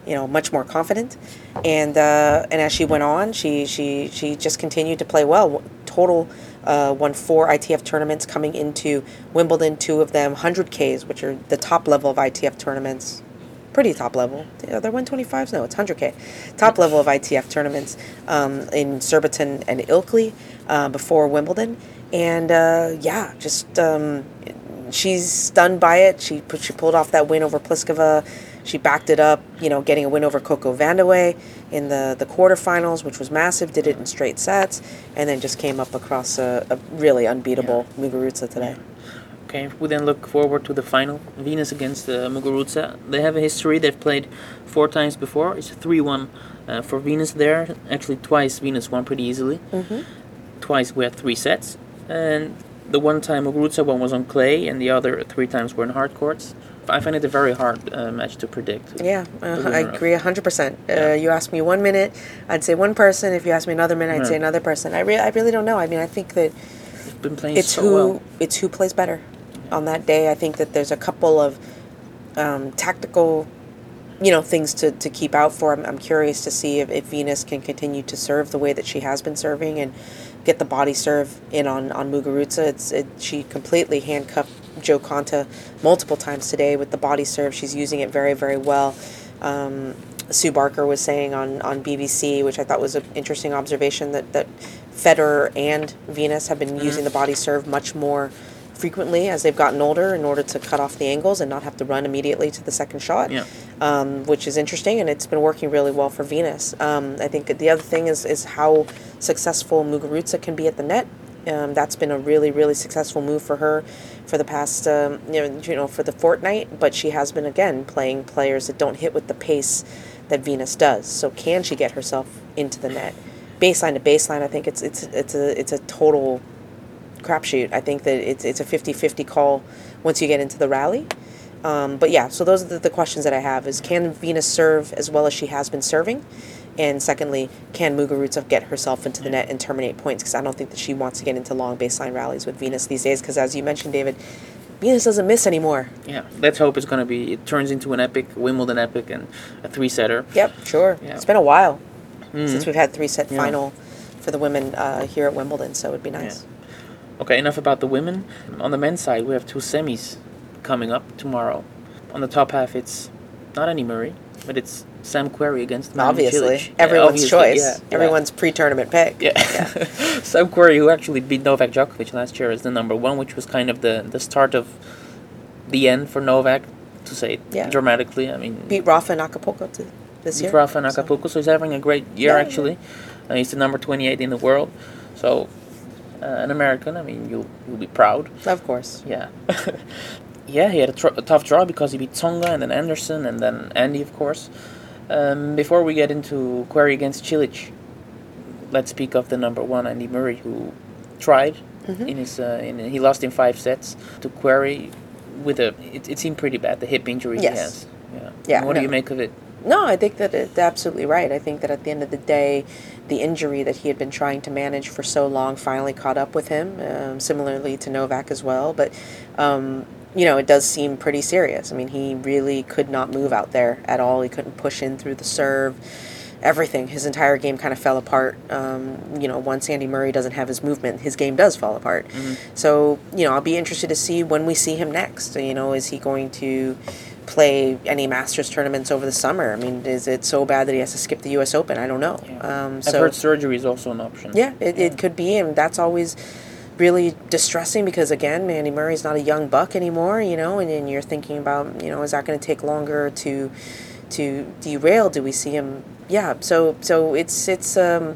you know much more confident and uh, and as she went on she she she just continued to play well total uh, won four ITF tournaments coming into Wimbledon two of them 100Ks which are the top level of ITF tournaments pretty top level. Yeah, they're 125s no it's 100K top level of ITF tournaments um, in Surbiton and Ilkley uh, before Wimbledon. And uh, yeah just um, she's stunned by it. She put she pulled off that win over Pliskova. She backed it up, you know, getting a win over Coco Vandeweghe in the, the quarterfinals, which was massive, did it in straight sets, and then just came up across a, a really unbeatable yeah. Muguruza today. Okay, we then look forward to the final. Venus against uh, Muguruza. They have a history. They've played four times before. It's 3 1 uh, for Venus there. Actually, twice Venus won pretty easily. Mm-hmm. Twice we had three sets. And the one time Muguruza won was on clay, and the other three times were in hard courts. I find it a very hard uh, match to predict. Yeah, uh, I agree 100%. Uh, you ask me one minute, I'd say one person. If you ask me another minute, I'd say another person. I, re- I really don't know. I mean, I think that it's so who well. it's who plays better on that day. I think that there's a couple of um, tactical you know things to, to keep out for. I'm, I'm curious to see if, if Venus can continue to serve the way that she has been serving and get the body serve in on on Muguruza. It's it, she completely handcuffed Jo Konta multiple times today with the body serve. She's using it very, very well. Um, Sue Barker was saying on, on BBC, which I thought was an interesting observation, that, that Federer and Venus have been Mm-hmm. using the body serve much more frequently as they've gotten older in order to cut off the angles and not have to run immediately to the second shot, Yeah. um, which is interesting, and it's been working really well for Venus. Um, I think the other thing is, is how successful Muguruza can be at the net. Um, that's been a really, really successful move for her for the past, um, you, know, you know, for the fortnight. But she has been again playing players that don't hit with the pace that Venus does. So can she get herself into the net? Baseline to baseline, I think it's it's it's a it's a total crapshoot. I think that it's it's a 50-50 call once you get into the rally. Um, but yeah, so those are the, the questions that I have: is can Venus serve as well as she has been serving? And secondly, can Muguruza get herself into the net and terminate points? Because I don't think that she wants to get into long baseline rallies with Venus these days. Because as you mentioned, David, Venus doesn't miss anymore. Yeah, let's hope it's going to be. It turns into an epic Wimbledon epic and a three setter. Yep, sure. Yeah. It's been a while Mhm. since we've had three set Yeah. final for the women uh, here at Wimbledon, so it would be nice. Okay, enough about the women. On the men's side, we have two semis coming up tomorrow. On the top half, it's not any Murray, but it's Sam Querrey against Marin Obviously, Cilic. Yeah, everyone's obviously, choice, yeah, yeah. everyone's pre-tournament pick. Yeah. Sam Querrey, who actually beat Novak Djokovic last year is the number one, which was kind of the, the start of the end for Novak, to say it Yeah. dramatically. I mean, Beat Rafa in Acapulco to this beat year. Rafa in so- Acapulco, so he's having a great year, Yeah, yeah. actually. Uh, he's the number 28 in the world. So, uh, an American, I mean, you'll, you'll be proud. Of course. Yeah. yeah, he had a, tr- a tough draw because he beat Tsonga and then Anderson and then Andy, of course. Um, before we get into Querrey against Cilic, let's speak of the number one, Andy Murray, who tried Mhm. in his. Uh, in, he lost in five sets to Querrey with a. It, it seemed pretty bad, the hip injury Yes. he has. Yeah. Yeah, What do you make of it? No, I think that it's absolutely right. I think that at the end of the day, the injury that he had been trying to manage for so long finally caught up with him, um, similarly to Novak as well. But, um, you know, it does seem pretty serious. I mean, he really could not move out there at all. He couldn't push in through the serve. Everything, his entire game kind of fell apart. Um, you know, once Andy Murray doesn't have his movement, his game does fall apart. So, you know, I'll be interested to see when we see him next. You know, is he going to play any Masters tournaments over the summer? I mean, is it so bad that he has to skip the U.S. Open? I don't know. Yeah. Um, I've heard surgery is also an option. yeah, it, it could be, and that's always really distressing because again, Andy Murray's not a young buck anymore, you know, and, and you're thinking about, you know, is that going to take longer to to derail? Do we see him? Yeah, so so it's it's um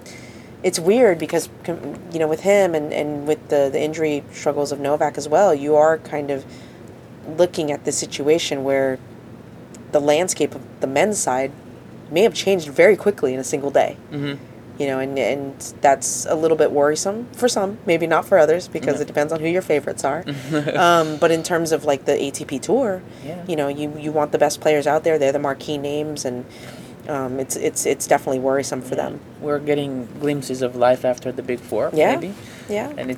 it's weird because you know with him and and with the the injury struggles of Novak as well, you are kind of looking at the situation where the landscape of the men's side may have changed very quickly in a single day hmm you know, and, and that's a little bit worrisome for some, maybe not for others, because Yeah. it depends on who your favorites are. um, but in terms of like the ATP tour, Yeah. you know, you, you want the best players out there. They're the marquee names, and um, it's it's it's definitely worrisome for them. We're getting glimpses of life after the big four, Yeah. maybe. Yeah. And it,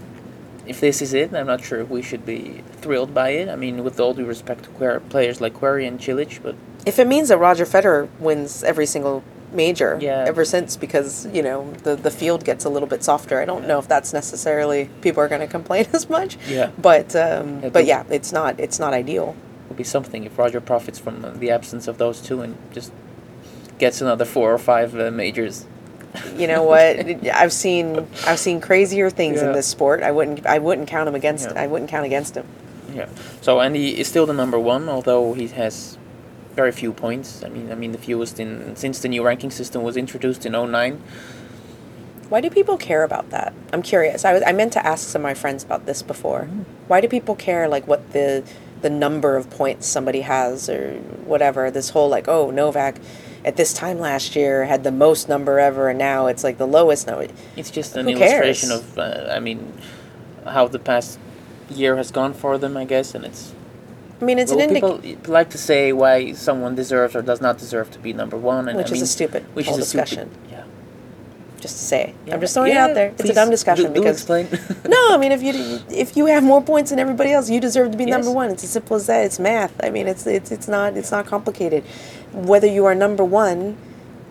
if this is it, I'm not sure if we should be thrilled by it. I mean, with all due respect to queer players like Querrey and Cilic, but If it means that Roger Federer wins every single major Yeah. ever since because you know the the field gets a little bit softer i don't know if that's necessarily people are going to complain as much Yeah. but um, Yeah, but yeah it's not it's not ideal it would be something if Roger profits from the absence of those two and just gets another four or five uh, majors. You know what i've seen i've seen crazier things in this sport i wouldn't i wouldn't count him against Yeah. i wouldn't count against him Yeah. So Andy is still the number one, although he has very few points. I mean, I mean the fewest in since the new ranking system was introduced in 09. why do people care about that i'm curious i was i meant to ask some of my friends about this before mm-hmm. why do people care like what the the number of points somebody has or whatever this whole like oh novak at this time last year had the most number ever and now it's like the lowest number It's just an Who illustration cares? of, uh, I mean, how the past year has gone for them, I guess, and it's i mean it's well, an indication people like to say why someone deserves or does not deserve to be number one, and Which I is a stupid which is a stupid- discussion. yeah, just to say yeah. i'm just throwing Yeah, it out there it's a dumb discussion do, because no, I mean if you if you have more points than everybody else, you deserve to be number one. It's as simple as that. It's math. I mean, it's it's it's not it's not complicated. Whether you are number one,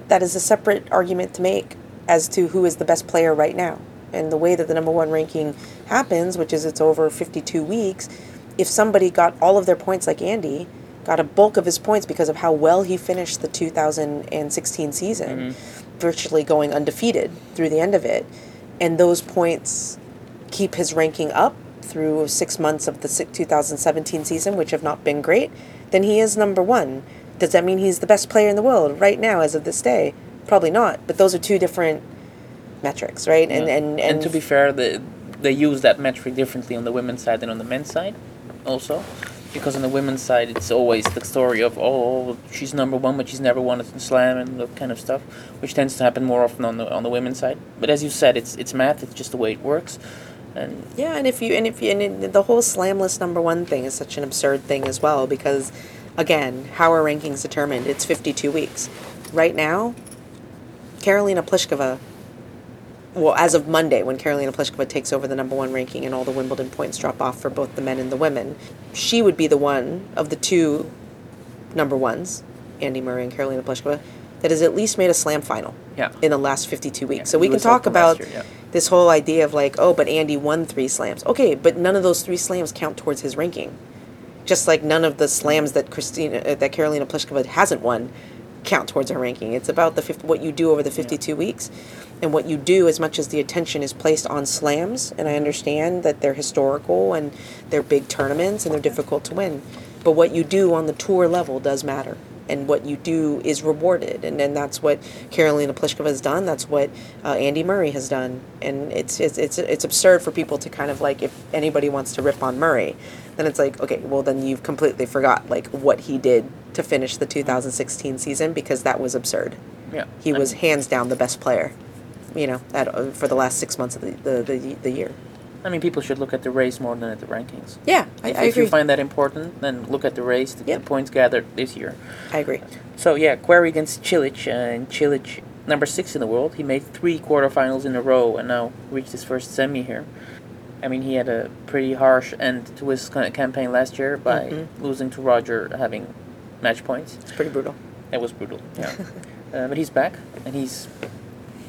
that is a separate argument to make as to who is the best player right now. And the way that the number one ranking happens, which is it's over 52 weeks, if somebody got all of their points like Andy, got a bulk of his points because of how well he finished the 2016 season, virtually going undefeated through the end of it, and those points keep his ranking up through six months of the 2017 season, which have not been great, then he is number one. Does that mean he's the best player in the world right now as of this day? Probably not. But those are two different metrics, right? And Yeah. and and, to be fair, the, they use that metric differently on the women's side than on the men's side, also, because on the women's side it's always the story of oh she's number one but she's never won a slam and that kind of stuff, which tends to happen more often on the on the women's side. But as you said, it's it's math. It's just the way it works, and Yeah, and if you and if you and the whole slamless number one thing is such an absurd thing as well because, again, how are rankings determined? It's fifty two weeks. Right now, Karolina Pliskova. Well, as of Monday, when Karolina Pliskova takes over the number one ranking and all the Wimbledon points drop off for both the men and the women, she would be the one of the two number ones, Andy Murray and Karolina Pliskova, that has at least made a slam final yeah. in the last 52 weeks. Yeah, so we can talk about year, yeah. this whole idea of like, oh, but Andy won three slams. Okay, but none of those three slams count towards his ranking. Just like none of the slams that Christina, uh, that Karolina Pliskova hasn't won, count towards her ranking. It's about the 50, what you do over the 52 weeks, and what you do as much as the attention is placed on slams. And I understand that they're historical and they're big tournaments and they're difficult to win, but what you do on the tour level does matter and what you do is rewarded and then that's what Karolina Pliskova has done that's what uh, Andy Murray has done and it's, it's it's it's absurd for people to kind of like if anybody wants to rip on Murray then it's like okay well then you've completely forgot like what he did to finish the 2016 season because that was absurd Yeah. he I was mean, hands down the best player you know at, uh, for the last six months of the, the, the, the year I mean, people should look at the race more than at the rankings. yeah I, if, I if you find that important, then look at the race, the, Yep. the points gathered this year. I agree So yeah, Querrey against Cilic, uh, and Cilic, number six in the world. He made three quarterfinals in a row, and now reached his first semi here. I mean, he had a pretty harsh end to his campaign last year by Mhm. losing to Roger, having match points. it's pretty brutal It was brutal. Yeah, uh, but he's back, and he's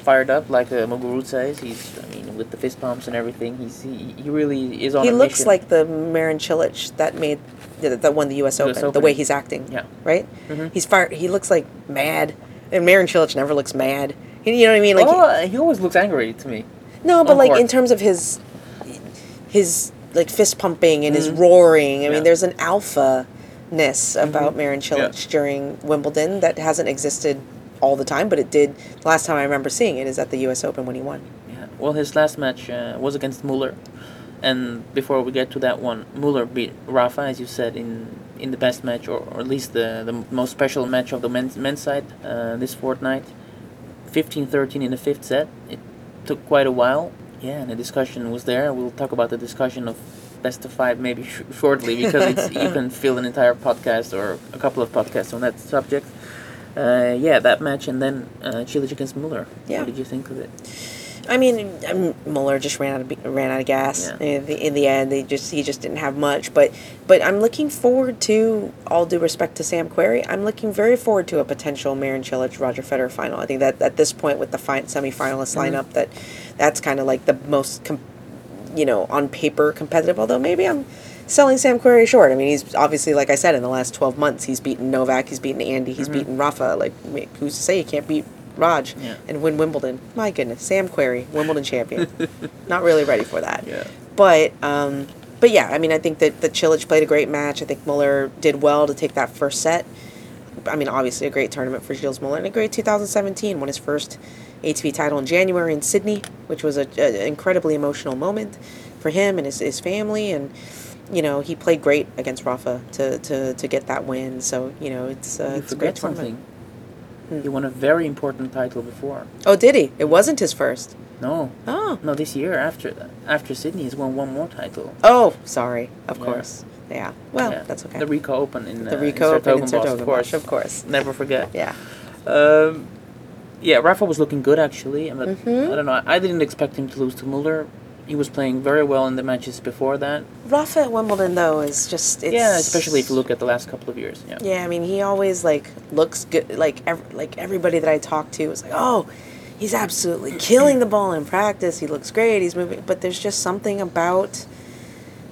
fired up, like uh, Muguruza says. He's, I mean, with the fist pumps and everything. He's he, he really is on. he looks mission. like the Marin Cilic that made that, that won the U.S. Open. The way he's acting, Yeah. right? Mhm. He's fired. He looks like mad, and Marin Cilic never looks mad. You you know what I mean? Like oh, he always looks angry to me. no, but like court. in terms of his his like fist pumping and his Mhm. roaring. I Yeah. mean, there's an alpha ness about Mhm. Marin Cilic Yeah. during Wimbledon that hasn't existed all the time, but it did. The last time I remember seeing it is at the U.S. Open when he won. Yeah. Well, his last match uh, was against Muller, and before we get to that one, Muller beat Rafa, as you said, in in the best match, or, or at least the the most special match of the men's men's side uh, this fortnight. 15-13 in the fifth set. It took quite a while. Yeah, and the discussion was there. We'll talk about the discussion of best of five maybe sh- shortly because it's you can fill an entire podcast or a couple of podcasts on that subject. Uh, yeah, that match and then uh, Cilic against Muller. Yeah. What did you think of it? I mean, um, Muller just ran out of ran out of gas. Yeah. In, the, in the end, they just he just didn't have much. But but I'm looking forward to all due respect to Sam Querrey. I'm looking very forward to a potential Marin Cilic Roger Federer final. I think that at this point with the fi- semifinalist Mhm. lineup, that that's kind of like the most, com- you know, on paper competitive. Although maybe I'm selling Sam Querrey short. I mean, he's obviously like I said in the last 12 months, he's beaten Novak, he's beaten Andy, he's Mhm. beaten Rafa. Like who's to say he can't beat Raj Yeah. and win Wimbledon? My goodness, Sam Querrey, Wimbledon champion. Not really ready for that. Yeah. But um, but yeah, I mean, I think that that Cilic played a great match. I think Muller did well to take that first set. I mean, obviously a great tournament for Gilles Muller and a great 2017. Won his first ATP title in January in Sydney, which was a, a incredibly emotional moment for him and his, his family. And you know, he played great against Rafa to, to, to get that win. So you know, it's uh, you it's a great something. Hmm. He won a very important title before. Oh, did he? It wasn't his first. No, Oh. no, this year after after Sydney, he's won one more title. Oh, sorry. Of Yeah. course. Yeah. Well, Yeah, that's okay. The Ricoh Open in The uh, Ricoh Open in 's-Hertogenbosch, of course. of course. Never forget. Yeah. Um, yeah, Rafa was looking good actually, but Mhm. I don't know. I didn't expect him to lose to Muller. He was playing very well in the matches before that. Rafa at Wimbledon though is just it's, yeah, especially if you look at the last couple of years. Yeah. Yeah, I mean he always like looks good. Like ev- like everybody that I talk to is like, oh, he's absolutely killing the ball in practice. He looks great. He's moving, but there's just something about,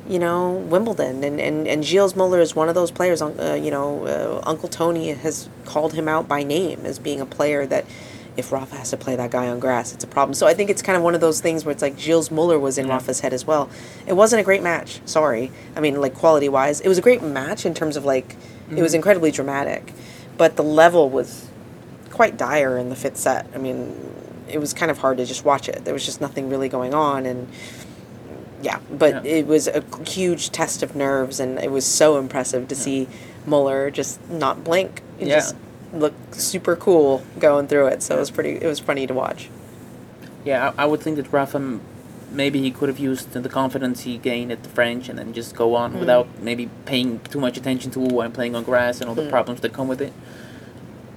you know, Wimbledon. And, and, and Gilles Muller is one of those players, uh, you know, uh, Uncle Tony has called him out by name as being a player that if Rafa has to play that guy on grass, it's a problem. So I think it's kind of one of those things where it's like Gilles Muller was in Yeah. Rafa's head as well. It wasn't a great match, sorry. I mean, like quality wise, it was a great match in terms of like, it was mm-hmm. incredibly dramatic, but the level was quite dire in the fifth set. I mean, it was kind of hard to just watch it. There was just nothing really going on, and yeah, but Yeah. it was a huge test of nerves, and it was so impressive to see Muller just not blink. Yeah. just looked super cool going through it. So it was pretty. It was funny to watch. Yeah, I, I would think that Rafa, maybe he could have used the confidence he gained at the French and then just go on without maybe paying too much attention to who I'm playing on grass and all the Mm. problems that come with it.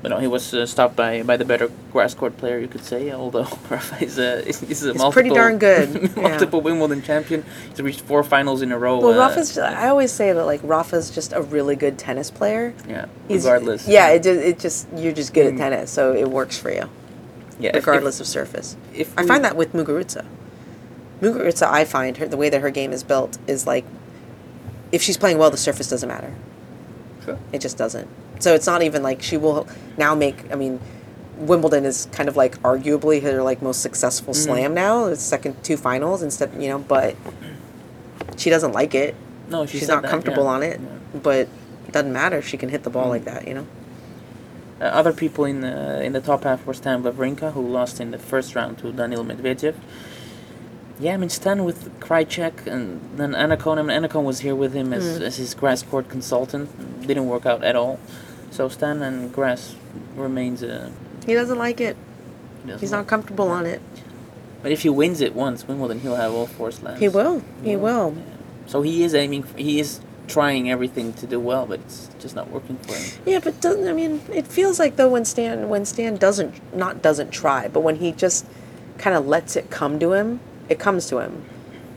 But no, he was uh, stopped by, by the better grass court player, you could say. Although Rafa is a is, is a He's multiple, pretty darn good, yeah. multiple Wimbledon champion. He's reached four finals in a row. Well, uh, Rafa's. I always say that like Rafa's just a really good tennis player. yeah, He's, regardless. Yeah, it just, it just you're just good Mm. at tennis, so it works for you yeah. if- regardless of surface. If, if I find that with Muguruza. Muguruza, I find her the way that her game is built is like, if she's playing well, the surface doesn't matter. Sure. It just doesn't. So it's not even like she will now make. I mean, Wimbledon is kind of like arguably her like most successful Mhm. slam now. It's second two finals instead, you know, but she doesn't like it. No, she She's not that, comfortable yeah. on it. Yeah. But it doesn't matter. If she can hit the ball Mm. like that, you know. Uh, other people in the in the top half were Stan Wawrinka, who lost in the first round to Daniil Medvedev. Yeah, I mean Stan with Krajicek and then Annacone. I mean Annacone was here with him as, Mm. as his grass court consultant. Didn't work out at all. So Stan and grass remains a. He doesn't like it. he doesn't He's like- not comfortable on it. But if he wins it once, Wimbledon, he'll have all four slams. He will. He Yeah. will. So he is aiming. f he is trying everything to do well, but it's just not working for him. Yeah, but doesn't I mean it feels like though when Stan when Stan doesn't not doesn't try, but when he just kind of lets it come to him, it comes to him.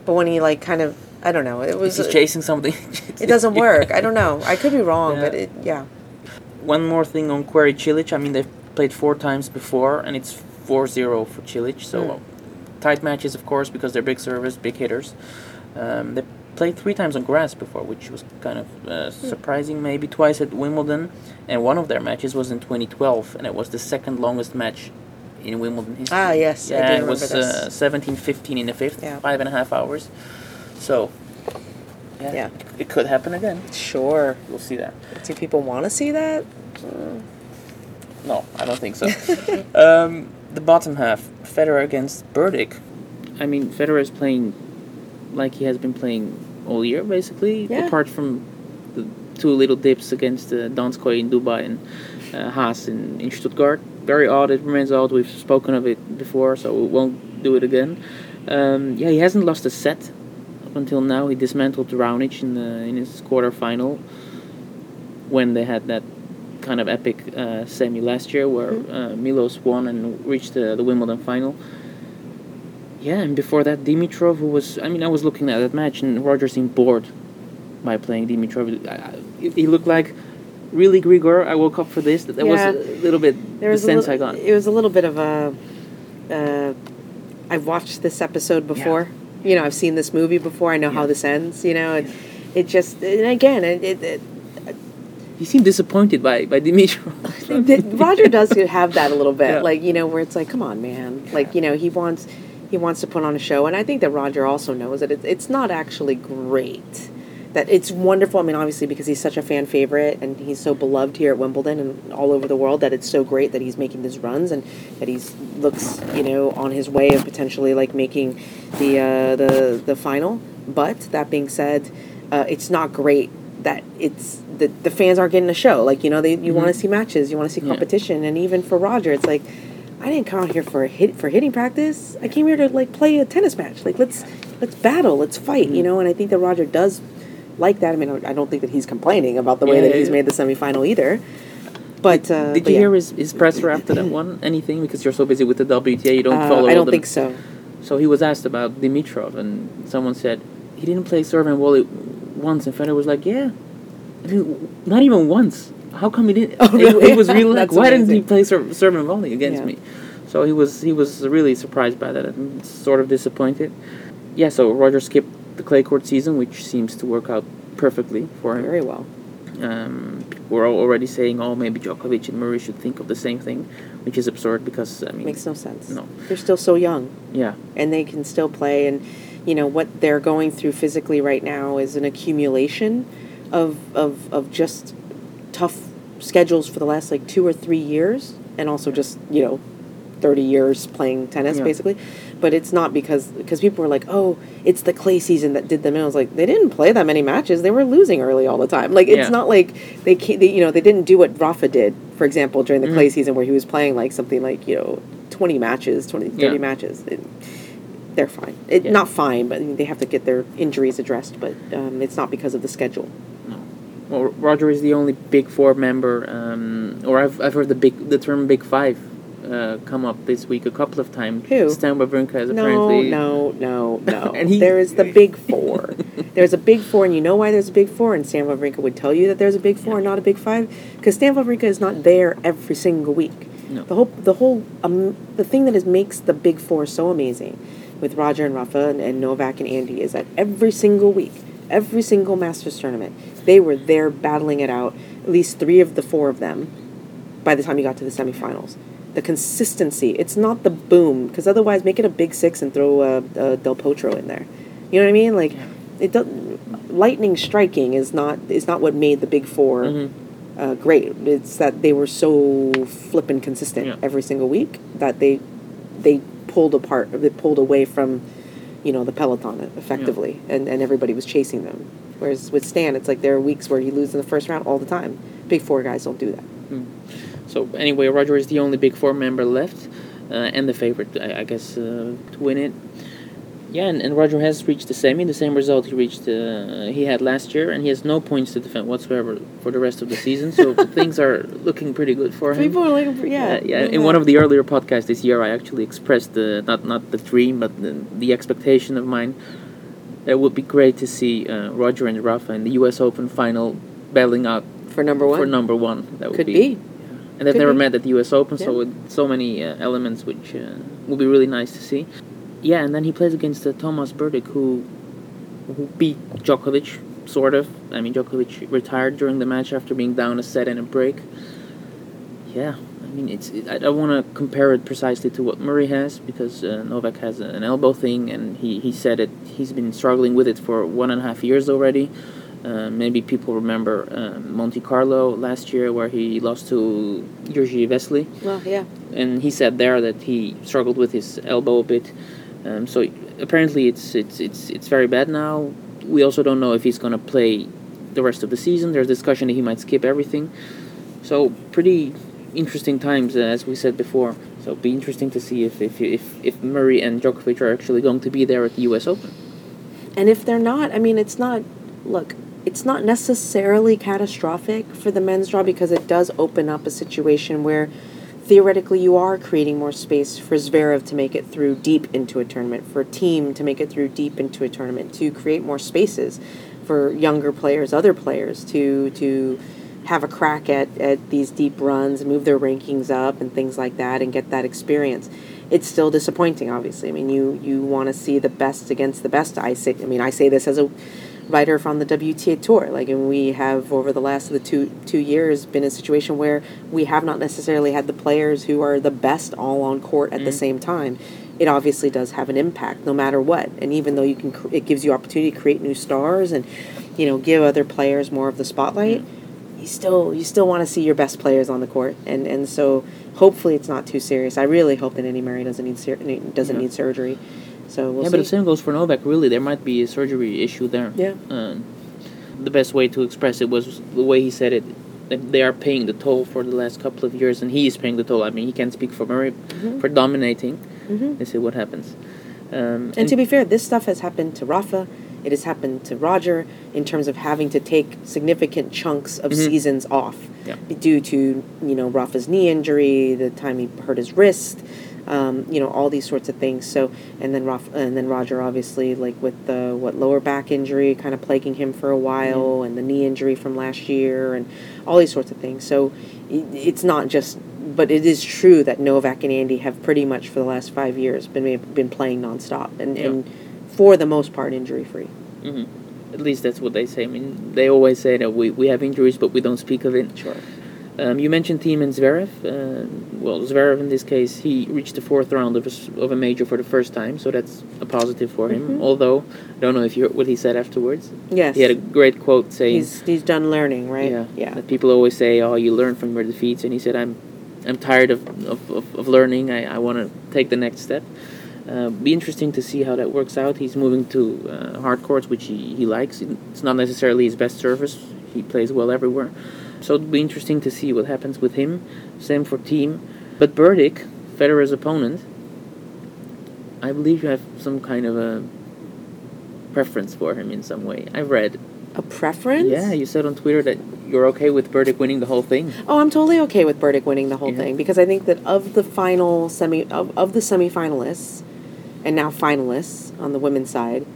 But when he like kind of I don't know, it was he's chasing something. it doesn't work. I don't know. I could be wrong, Yeah. but it yeah. One more thing on Querrey Cilic. I mean, they've played four times before, and it's 4-0 for Cilic. So Mm. tight matches, of course, because they're big servers, big hitters. Um, they played three times on grass before, which was kind of uh, Hmm. surprising. Maybe twice at Wimbledon, and one of their matches was in 2012, and it was the second longest match in Wimbledon history. Ah, yes, I yeah, do it was remember uh, this. 17-15 in the fifth, Yeah. five and a half hours. So, yeah, Yeah. it could happen again. Sure. We'll see that. Do people want to see that? No, I don't think so. um, the bottom half, Federer against Berdych. I mean, Federer is playing like he has been playing all year, basically, Yeah. apart from the two little dips against uh, Donskoy in Dubai and uh, Haas in, in Stuttgart. Very odd. It remains odd. We've spoken of it before, so we won't do it again. Um, yeah, he hasn't lost a set up until now. He dismantled Raonic in the in his quarter final when they had that kind of epic uh, semi last year where uh, Milos won and reached the, the Wimbledon final. Yeah, and before that, Dimitrov, who was, I mean, I was looking at that match and Roger seemed bored by playing Dimitrov. I, I, he looked like really Grigor. I woke up for this. That, that Yeah. was a little bit There was a sense little, I got. It was a little bit of a. Uh, I've watched this episode before. Yeah. You know, I've seen this movie before. I know how this ends. You know, and it just and again, it, it, it He seemed disappointed by, by Dimitrov. Th- Roger does have that a little bit, Yeah. like you know, where it's like, come on, man, like you know, he wants he wants to put on a show, and I think that Roger also knows that it, it's not actually great. That it's wonderful. I mean, obviously, because he's such a fan favorite and he's so beloved here at Wimbledon and all over the world, that it's so great that he's making these runs and that he's looks, you know, on his way of potentially like making the uh, the the final. But that being said, uh, it's not great that it's the the fans aren't getting a show. Like you know, they you want to see matches, you want to see Mm-hmm. Yeah. competition, and even for Roger, it's like I didn't come out here for a hit for hitting practice. I came here to like play a tennis match. Like let's let's battle, let's fight. Mm-hmm. You know, and I think that Roger does like that. I mean, I don't think that he's complaining about the way Yeah, that he's made the semifinal either. But uh, Did but you yeah. hear his, his presser after that one? Anything? Because you're so busy with the WTA, you don't Uh, follow I don't think so. So he was asked about Dimitrov, and someone said he didn't play serve and volley once, and Federer was like, "Yeah, I mean, not even once. How come he didn't?" Oh, really? He, was really like, "Why didn't he play serve, serve and volley against Yeah. me?" So he was he was really surprised by that and sort of disappointed. Yeah, so Roger skipped the clay court season, which seems to work out perfectly for him. Very well. Um, we're already saying, oh, maybe Djokovic and Murray should think of the same thing, which is absurd because I mean, Makes no sense. No. They're still so young. yeah, and they can still play and you know what they're going through physically right now is an accumulation of of of just tough schedules for the last like 2 or 3 years and also just you know 30 years playing tennis Yeah. basically but it's not because because people were like oh it's the clay season that did them and I was like they didn't play that many matches they were losing early all the time like it's Yeah. not like they, they you know they didn't do what Rafa did for example during the Mm-hmm. clay season where he was playing like something like you know 20 matches 20 30 Yeah. matches it, they're fine. It, Yeah. Not fine, but they have to get their injuries addressed. But um, it's not because of the schedule. No. Well, Roger is the only Big Four member, um, or I've, I've heard the big the term Big Five uh, come up this week a couple of times. Who? Stan Wawrinka is No, apparently no, no, no. And he- there is the big four. there's a big four, and you know why there's a big four. And Stan Wawrinka would tell you that there's a big four and not a big five, because Stan Wawrinka is not there every single week. No. The whole, the whole, um, the thing that is makes the big four so amazing, with Roger and Rafa and, and Novak and Andy, is that every single week, every single Masters tournament, they were there battling it out. At least three of the four of them, by the time you got to the semifinals. The consistency. It's not the boom, because otherwise, make it a big six and throw uh, uh, Del Potro in there. You know what I mean? Like, it doesn't. Lightning striking is not is not what made the big 4 Mhm. uh, great. It's that they were so flippin' consistent Yeah. every single week that they they pulled apart. They pulled away from, you know, the peloton effectively, and and everybody was chasing them. Whereas with Stan, it's like there are weeks where he loses in the first round all the time. Big four guys don't do that. So anyway, Roger is the only Big Four member left, uh, and the favorite, I, I guess, uh, to win it. Yeah, and, and Roger has reached the semi, the same result he reached uh, he had last year, and he has no points to defend whatsoever for the rest of the season. So things are looking pretty good for him. People are looking for yeah. Yeah, in one of the earlier podcasts this year, I actually expressed the not not the dream, but the, the expectation of mine. It would be great to see uh, Roger and Rafa in the U.S. Open final battling out for number one. for number one. That would Could be, be. And they've Could never be. met at the U.S. Open, so with so many uh, elements, which uh, will be really nice to see. Yeah, and then he plays against uh, Thomas Berdych, who who beat Djokovic, sort of. I mean, Djokovic retired during the match after being down a set and a break. Yeah, I mean, it's. It, I don't want to compare it precisely to what Murray has because uh, Novak has an elbow thing, and he, he said it. He's been struggling with it for one and a half years already. Uh, maybe people remember um, Monte Carlo last year, where he lost to Jiri Vesely Well, yeah. and he said there that he struggled with his elbow a bit. Um, so apparently it's it's it's it's very bad now. We also don't know if he's gonna play the rest of the season. There's discussion that he might skip everything. So pretty interesting times, uh, as we said before. So it'll be interesting to see if if if if Murray and Djokovic are actually going to be there at the U.S. Open. And if they're not, I mean, it's not. Look, it's not necessarily catastrophic for the men's draw because it does open up a situation where theoretically you are creating more space for Zverev to make it through deep into a tournament, for a team to make it through deep into a tournament, to create more spaces for younger players, other players to to have a crack at, at these deep runs, move their rankings up and things like that and get that experience. It's still disappointing obviously. I mean you you want to see the best against the best. I say I mean I say this as a writer from the WTA tour. Like, and we have over the last of the two two years been in a situation where we have not necessarily had the players who are the best all on court at the mm-hmm. same time. It obviously does have an impact, no matter what. And even though you can, cr- it gives you opportunity to create new stars and, you know, give other players more of the spotlight. Mm-hmm. You still, you still want to see your best players on the court, and and so hopefully it's not too serious. I really hope that Andy Murray doesn't need doesn't Yeah. need surgery. So we'll yeah, see. but the same goes for Novak. Really, there might be a surgery issue there. Yeah. Um, the best way to express it was the way he said it. That they are paying the toll for the last couple of years, and he is paying the toll. I mean, he can't speak for Murray Mm-hmm. for dominating. Mhm. Let's see what happens. Um, And to be fair, this stuff has happened to Rafa. It has happened to Roger in terms of having to take significant chunks of Mhm. seasons off Yeah. due to you know Rafa's knee injury, the time he hurt his wrist, um, you know all these sorts of things. So and then and then Roger obviously like with the what lower back injury kind of plaguing him for a while, and the knee injury from last year, and all these sorts of things. So it's not just. But it is true that Novak and Andy have pretty much for the last five years been been playing nonstop and, Yeah. and for the most part injury free. hmm At least that's what they say. I mean, they always say that we, we have injuries, but we don't speak of it. Sure. Um, you mentioned Thiem and Zverev. Uh, well, Zverev in this case, he reached the fourth round of a, of a major for the first time, so that's a positive for him. Mhm. Although, I don't know if you heard what he said afterwards. Yes. He had a great quote saying, he's he's done learning, right? yeah, Yeah. that people always say, oh, you learn from your defeats, and he said, I'm, I'm tired of, of, of, of learning. I, I want to take the next step. Uh, be interesting to see how that works out. He's moving to uh, hard courts, which he, he likes. It's not necessarily his best service. He plays well everywhere. So it'll be interesting to see what happens with him. Same for team. But Berdych, Federer's opponent, I believe you have some kind of a preference for him in some way. I've read. A preference? Yeah, you said on Twitter that you're okay with Berdych winning the whole thing. Oh, I'm totally okay with Berdych winning the whole Yeah. thing because I think that of the final semi of, of the semifinalists and now finalists on the women's side,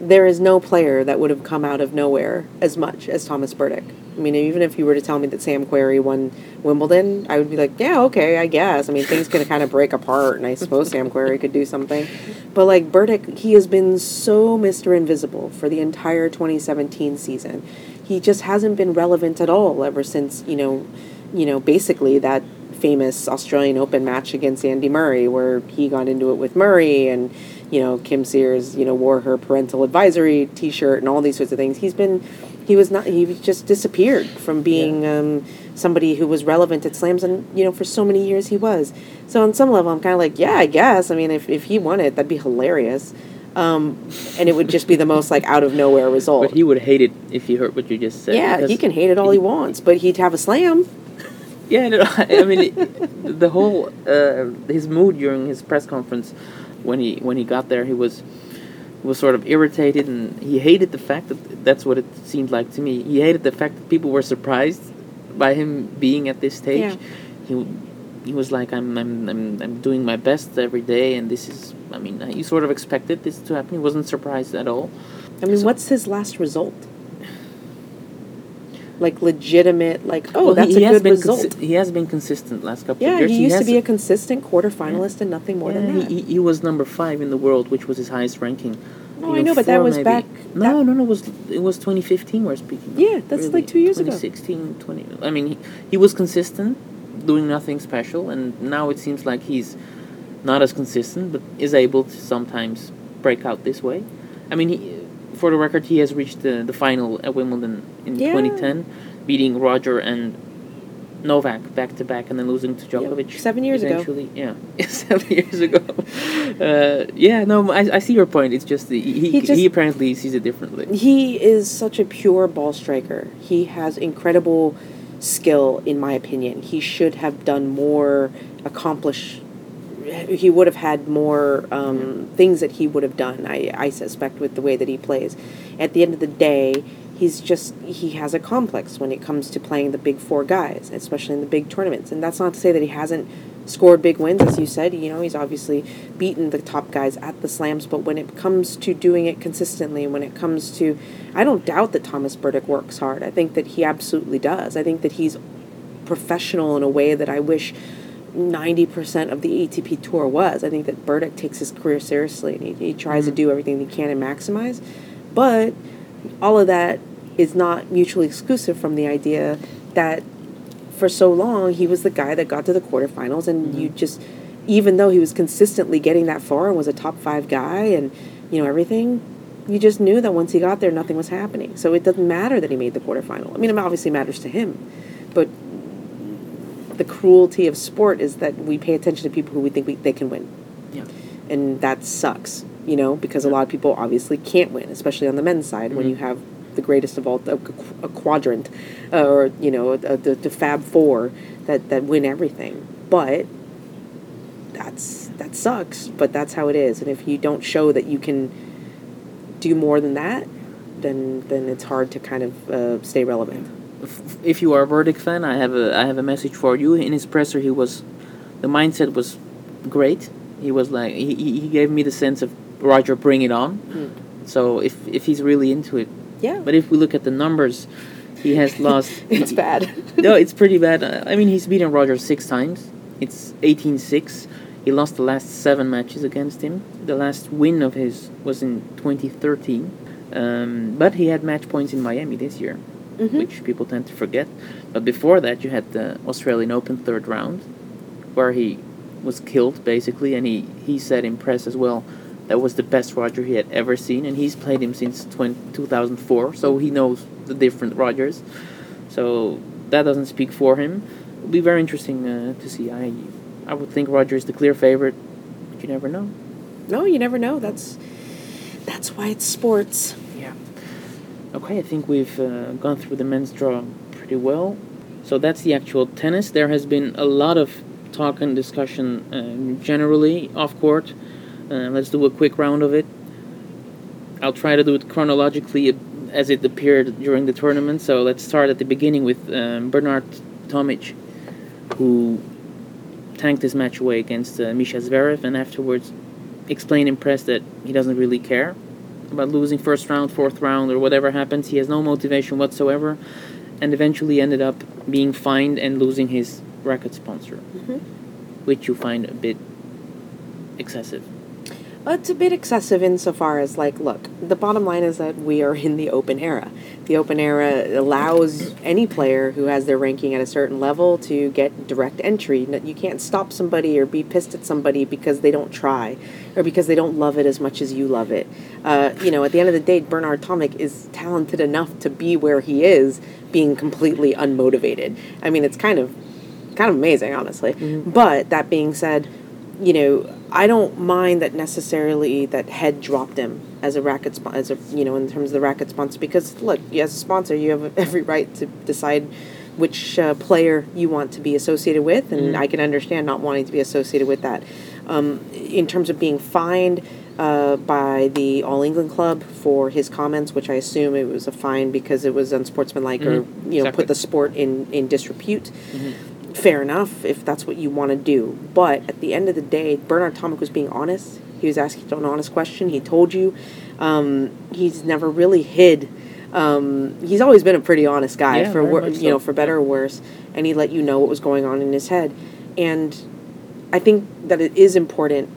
there is no player that would have come out of nowhere as much as Thomas Berdych. I mean, even if you were to tell me that Sam Querrey won Wimbledon, I would be like, yeah, okay, I guess. I mean, things could kind of break apart, and I suppose Sam Querrey could do something. But like Berdych, he has been so Mr. Invisible for the entire 2017 season. He just hasn't been relevant at all ever since, you know, you know, basically that famous Australian Open match against Andy Murray where he got into it with Murray and you know Kim Sears you know wore her parental advisory t-shirt and all these sorts of things he's been he was not he just disappeared from being um, somebody who was relevant at slams and you know for so many years he was. So on some level I'm kind of like yeah I guess. I mean if, if he won it that'd be hilarious. Um, and it would just be the most like out of nowhere result. But he would hate it if he heard what you just said. yeah he can hate it all he wants but he'd have a slam. Yeah, no, I mean, the whole uh, his mood during his press conference when he when he got there, he was was sort of irritated and he hated the fact that that's what it seemed like to me. He hated the fact that people were surprised by him being at this stage. Yeah. He he was like, I'm I'm I'm I'm doing my best every day, and this is. I mean, he sort of expected this to happen. He wasn't surprised at all. I mean, what's his last result? Like legitimate, like oh, Well, that's he, he a has good result. consi- he has been consistent last couple yeah, of years. Yeah, he used to be a consistent quarterfinalist and nothing more Yeah, than that. He, he, he was number five in the world, which was his highest ranking. No, I know, but that was maybe. back- No, no, no. It was it was 2015 we're speaking. Yeah, that's like two years ago. 2016, 20. I mean, he, he was consistent, doing nothing special, and now it seems like he's not as consistent, but is able to sometimes break out this way. I mean, he, for the record, he has reached the, the final at Wimbledon in Yeah. 2010, beating Roger and Novak back to back, and then losing to Djokovic. seven years ago. Yeah, seven years ago. Uh, yeah, no, I, I see your point. It's just the, he He he, apparently sees it differently. He is such a pure ball striker. He has incredible skill, in my opinion. He should have done more, accomplish. He would have had more um, things that he would have done. I, I suspect with the way that he plays. At the end of the day, he's just he has a complex when it comes to playing the big four guys, especially in the big tournaments. And that's not to say that he hasn't scored big wins, as you said. You know, he's obviously beaten the top guys at the slams, but when it comes to doing it consistently, when it comes to, I don't doubt that Thomas Berdych works hard. I think that he absolutely does. I think that he's professional in a way that I wish 90% of the ATP tour was. I think that Berdych takes his career seriously and he, he tries to mm. do everything he can and maximize. But all of that is not mutually exclusive from the idea that for so long he was the guy that got to the quarterfinals and you mm-hmm. just even though he was consistently getting that far and was a top five guy and you know everything you just knew that once he got there nothing was happening. So it doesn't matter that he made the quarterfinal. I mean it obviously matters to him. But the cruelty of sport is that we pay attention to people who we think we, they can win Yeah. and that sucks you know because a lot of people obviously can't win especially on the men's side when Mhm. you have the greatest of all a, a quadrant uh, or you know the, the fab four that that win everything but that's that sucks but that's how it is and if you don't show that you can do more than that then then it's hard to kind of uh, stay relevant If you are a Berdych fan, I have a I have a message for you. In his presser, he was, the mindset was great. He was like he, he gave me the sense of Roger, bring it on. So if if he's really into it, yeah but if we look at the numbers, he has lost. it's bad no, it's pretty bad. I mean, he's beaten Roger six times. It's 18-6. He lost the last seven matches against him. The last win of his was in 2013. Um, but he had match points in Miami this year, Mhm. which people tend to forget. But before that, you had the Australian Open third round, where he was killed basically, and he, he said in press as well that was the best Roger he had ever seen, and he's played him since 20, 2004, so he knows the different Rogers. So that doesn't speak for him. It'll be very interesting uh, to see. I I would think Roger is the clear favorite, but you never know. No, you never know. That's that's why it's sports. Okay, I think we've uh, gone through the men's draw pretty well. So that's the actual tennis. There has been a lot of talk and discussion um, generally off court. Uh, let's do a quick round of it. I'll try to do it chronologically as it appeared during the tournament. So let's start at the beginning with um, Bernard Tomic, who tanked his match away against uh, Misha Zverev and afterwards explained in press that he doesn't really care about losing first round, fourth round, or whatever happens. He has no motivation whatsoever, and eventually ended up being fined and losing his racket sponsor, Mhm. which you find a bit excessive. It's a bit excessive insofar as, like, look, the bottom line is that we are in the open era. The open era allows any player who has their ranking at a certain level to get direct entry. You can't stop somebody or be pissed at somebody because they don't try or because they don't love it as much as you love it. Uh, you know, at the end of the day, Bernard Tomic is talented enough to be where he is, being completely unmotivated. I mean, it's kind of kind of amazing, honestly. But that being said, you know, I don't mind that necessarily that Head dropped him as a racket spon- as a you know in terms of the racket sponsor because look, as a sponsor, you have every right to decide which uh, player you want to be associated with, and I can understand not wanting to be associated with that. Um, in terms of being fined uh, by the All England Club for his comments, which I assume it was a fine because it was unsportsmanlike or Mhm, you know exactly. put the sport in in disrepute fair enough if that's what you want to do. But at the end of the day, Bernard Tomic was being honest. He was asking an honest question. He told you. Um, he's never really hid. Um, he's always been a pretty honest guy Yeah, for wor- much you know for better or worse, and he let you know what was going on in his head. And I think that it is important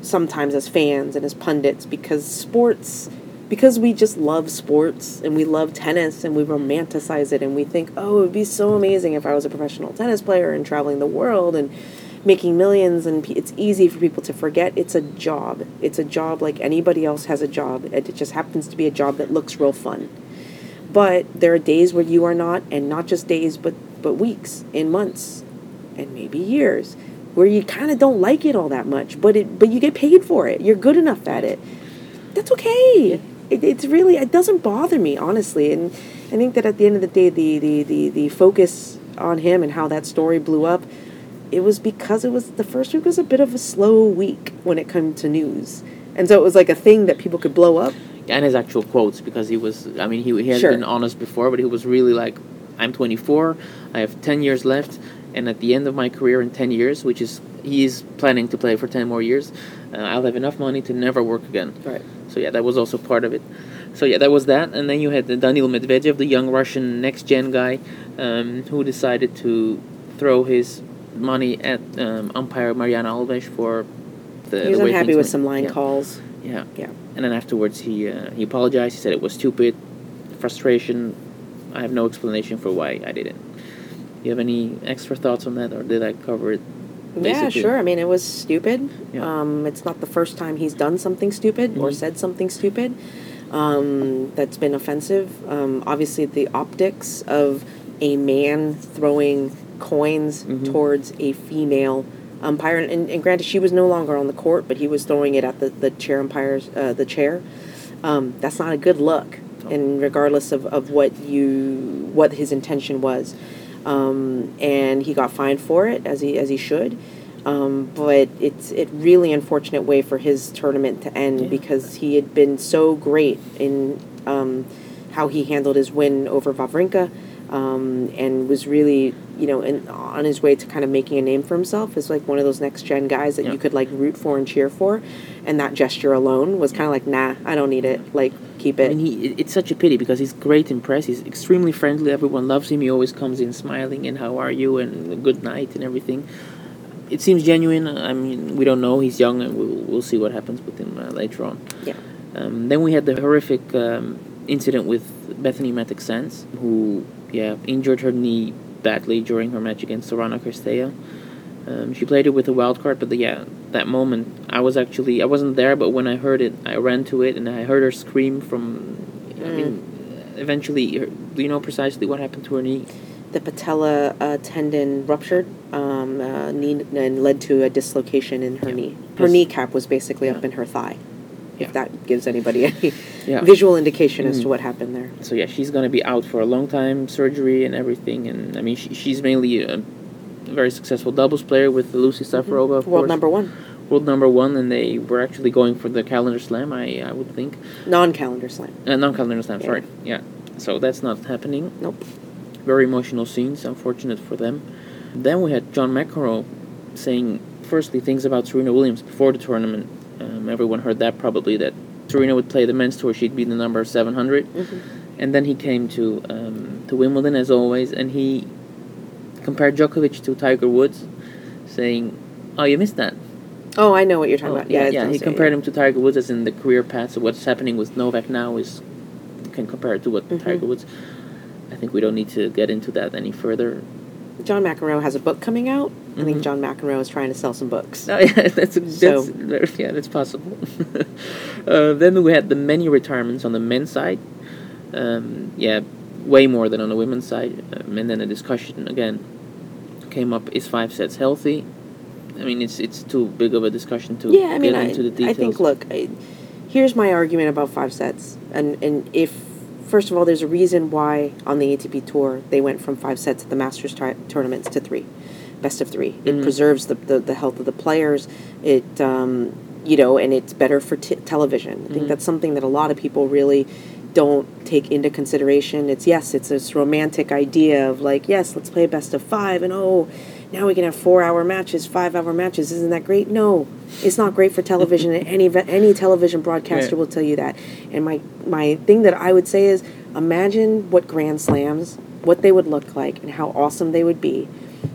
sometimes as fans and as pundits because sports because we just love sports and we love tennis and we romanticize it and we think oh it would be so amazing if i was a professional tennis player and traveling the world and making millions and it's easy for people to forget it's a job. It's a job like anybody else has a job it just happens to be a job that looks real fun. But there are days where you are not and not just days but but weeks and months and maybe years where you kind of don't like it all that much but it but you get paid for it. You're good enough at it. That's okay it, it's really it doesn't bother me honestly. And i think that at the end of the day the the the, the focus on him and how that story blew up it was because it was the first week was a bit of a slow week when it came to news. And so it was like a thing that people could blow up. And his actual quotes because he was i mean he, he had Sure. been honest before but he was really like i'm 24 i have 10 years left and at the end of my career in 10 years which is he's planning to play for 10 more years uh, i'll have enough money to never work again. Right so yeah that was also part of it so yeah that was that and then you had the daniil medvedev the young russian next gen guy um, who decided to throw his money at um, umpire mariana alves for the he was the way unhappy with went. some line yeah. calls yeah yeah and then afterwards, he uh, he apologized. He said it was stupid, frustration. I have no explanation for why I did it. You have any extra thoughts on that, or did I cover it? Yeah, sure. I mean, it was stupid. Yeah. Um, it's not the first time he's done something stupid or Mhm. said something stupid um, that's been offensive. Um, obviously, the optics of a man throwing coins Mhm. towards a female umpire, and, and granted, she was no longer on the court, but he was throwing it at the, the chair umpires, uh, the chair. Um, that's not a good look, and regardless of, of what you what his intention was, um, and he got fined for it as he as he should. Um, but it's it really unfortunate way for his tournament to end Yeah. because he had been so great in um, how he handled his win over Wawrinka, um, and was really you know in, on his way to kind of making a name for himself as like one of those next gen guys that Yeah. you could like root for and cheer for, and that gesture alone was kind of like nah I don't need it like keep it And he, it's such a pity because he's great in press. He's extremely friendly. Everyone loves him. He always comes in smiling and how are you and good night and everything. it seems genuine. I mean, we don't know. He's young, and we'll, we'll see what happens with him uh, later on. Yeah. Um, then we had the horrific um, incident with Bethany Mattek Sands, who yeah injured her knee badly during her match against Sorana Cirstea. Um, she played it with a wild card, but the, yeah, that moment I was actually I wasn't there, but when I heard it, I ran to it and I heard her scream from. I Mm. mean, eventually, her, do you know precisely what happened to her knee? The patella uh, tendon ruptured um, uh, knee, and led to a dislocation in her Yeah. knee. Her Yes. kneecap was basically up in her thigh. Yeah. If that gives anybody any Yeah. visual indication as to Mhm. what happened there. So yeah, she's gonna be out for a long time, surgery and everything. And I mean, she, she's mainly a very successful doubles player with Lucie Safarova, Mm-hmm. World course. number one, world number one, and they were actually going for the calendar slam. I I would think, non-calendar slam. uh, non-calendar slam. Yeah. Sorry, yeah. So that's not happening. Nope. Very emotional scenes. Unfortunate for them. Then we had John McEnroe saying firstly things about Serena Williams before the tournament. Um, everyone heard that probably that Serena would play the men's tour. She'd be the number seven hundred. Mhm. And then he came to um, to Wimbledon as always, and he compared Djokovic to Tiger Woods, saying, "Oh, you missed that." Oh, I know what you're talking Oh, about. Yeah, yeah. it He compared him to Tiger Woods as in the career path. So what's happening with Novak now is can compare it to what Mhm. Tiger Woods. I think we don't need to get into that any further. John McEnroe has a book coming out. I think Mhm. John McEnroe is trying to sell some books. No, yeah, that's, that's So- yeah, that's possible. uh, then we had the many retirements on the men's side. Um, yeah, way more than on the women's side. Um, and then a discussion again came up: is five sets healthy? I mean, it's it's too big of a discussion to yeah, I mean, get I, into the I think, look, I, here's my argument about five sets. And, and if, first of all, there's a reason why on the ATP Tour they went from five sets at the Masters ti- tournaments to three, best of 3 It Mhm. preserves the, the, the health of the players. It, um, you know, and it's better for t- television. I think Mhm. that's something that a lot of people really don't take into consideration. It's yes, it's this romantic idea of like, yes, let's play best of five, and oh, now we can have four-hour matches, five-hour matches. Isn't that great? No, it's not great for television. and any any television broadcaster Yeah. will tell you that. And my my thing that I would say is, imagine what Grand Slams, what they would look like, and how awesome they would be,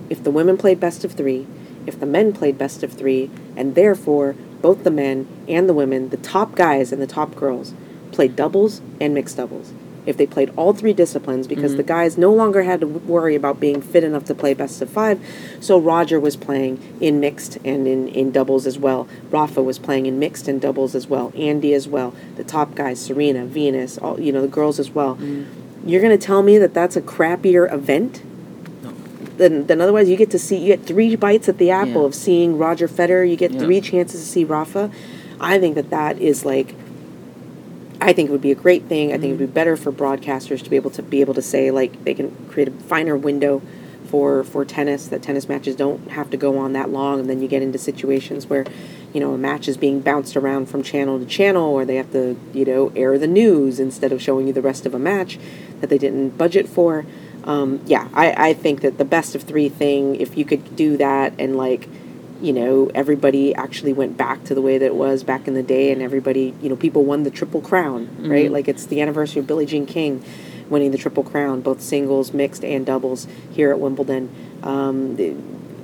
if the women played best of three, if the men played best of three, and therefore both the men and the women, the top guys and the top girls, played doubles and mixed doubles. If they played all three disciplines, because the mm-hmm. guys no longer had to worry about being fit enough to play best of five, so Roger was playing in mixed and in, in doubles as well. Rafa was playing in mixed and doubles as well. Andy as well. The top guys, Serena, Venus, all you know, the girls as well. Mm-hmm. You're gonna tell me that that's a crappier event? Then, then otherwise you get to see you get three bites at the apple Yeah. of seeing Roger Federer. You get Yeah. three chances to see Rafa. I think that that is like. I think it would be a great thing. I think it would be better for broadcasters to be able to be able to say like they can create a finer window for for tennis that tennis matches don't have to go on that long. And then you get into situations where you know a match is being bounced around from channel to channel or they have to you know air the news instead of showing you the rest of a match that they didn't budget for. Um, yeah I, I think that the best of three thing if you could do that and like you know everybody actually went back to the way that it was back in the day and everybody you know people won the triple crown right Mhm. like it's the anniversary of billie jean king winning the triple crown both singles mixed and doubles here at wimbledon um,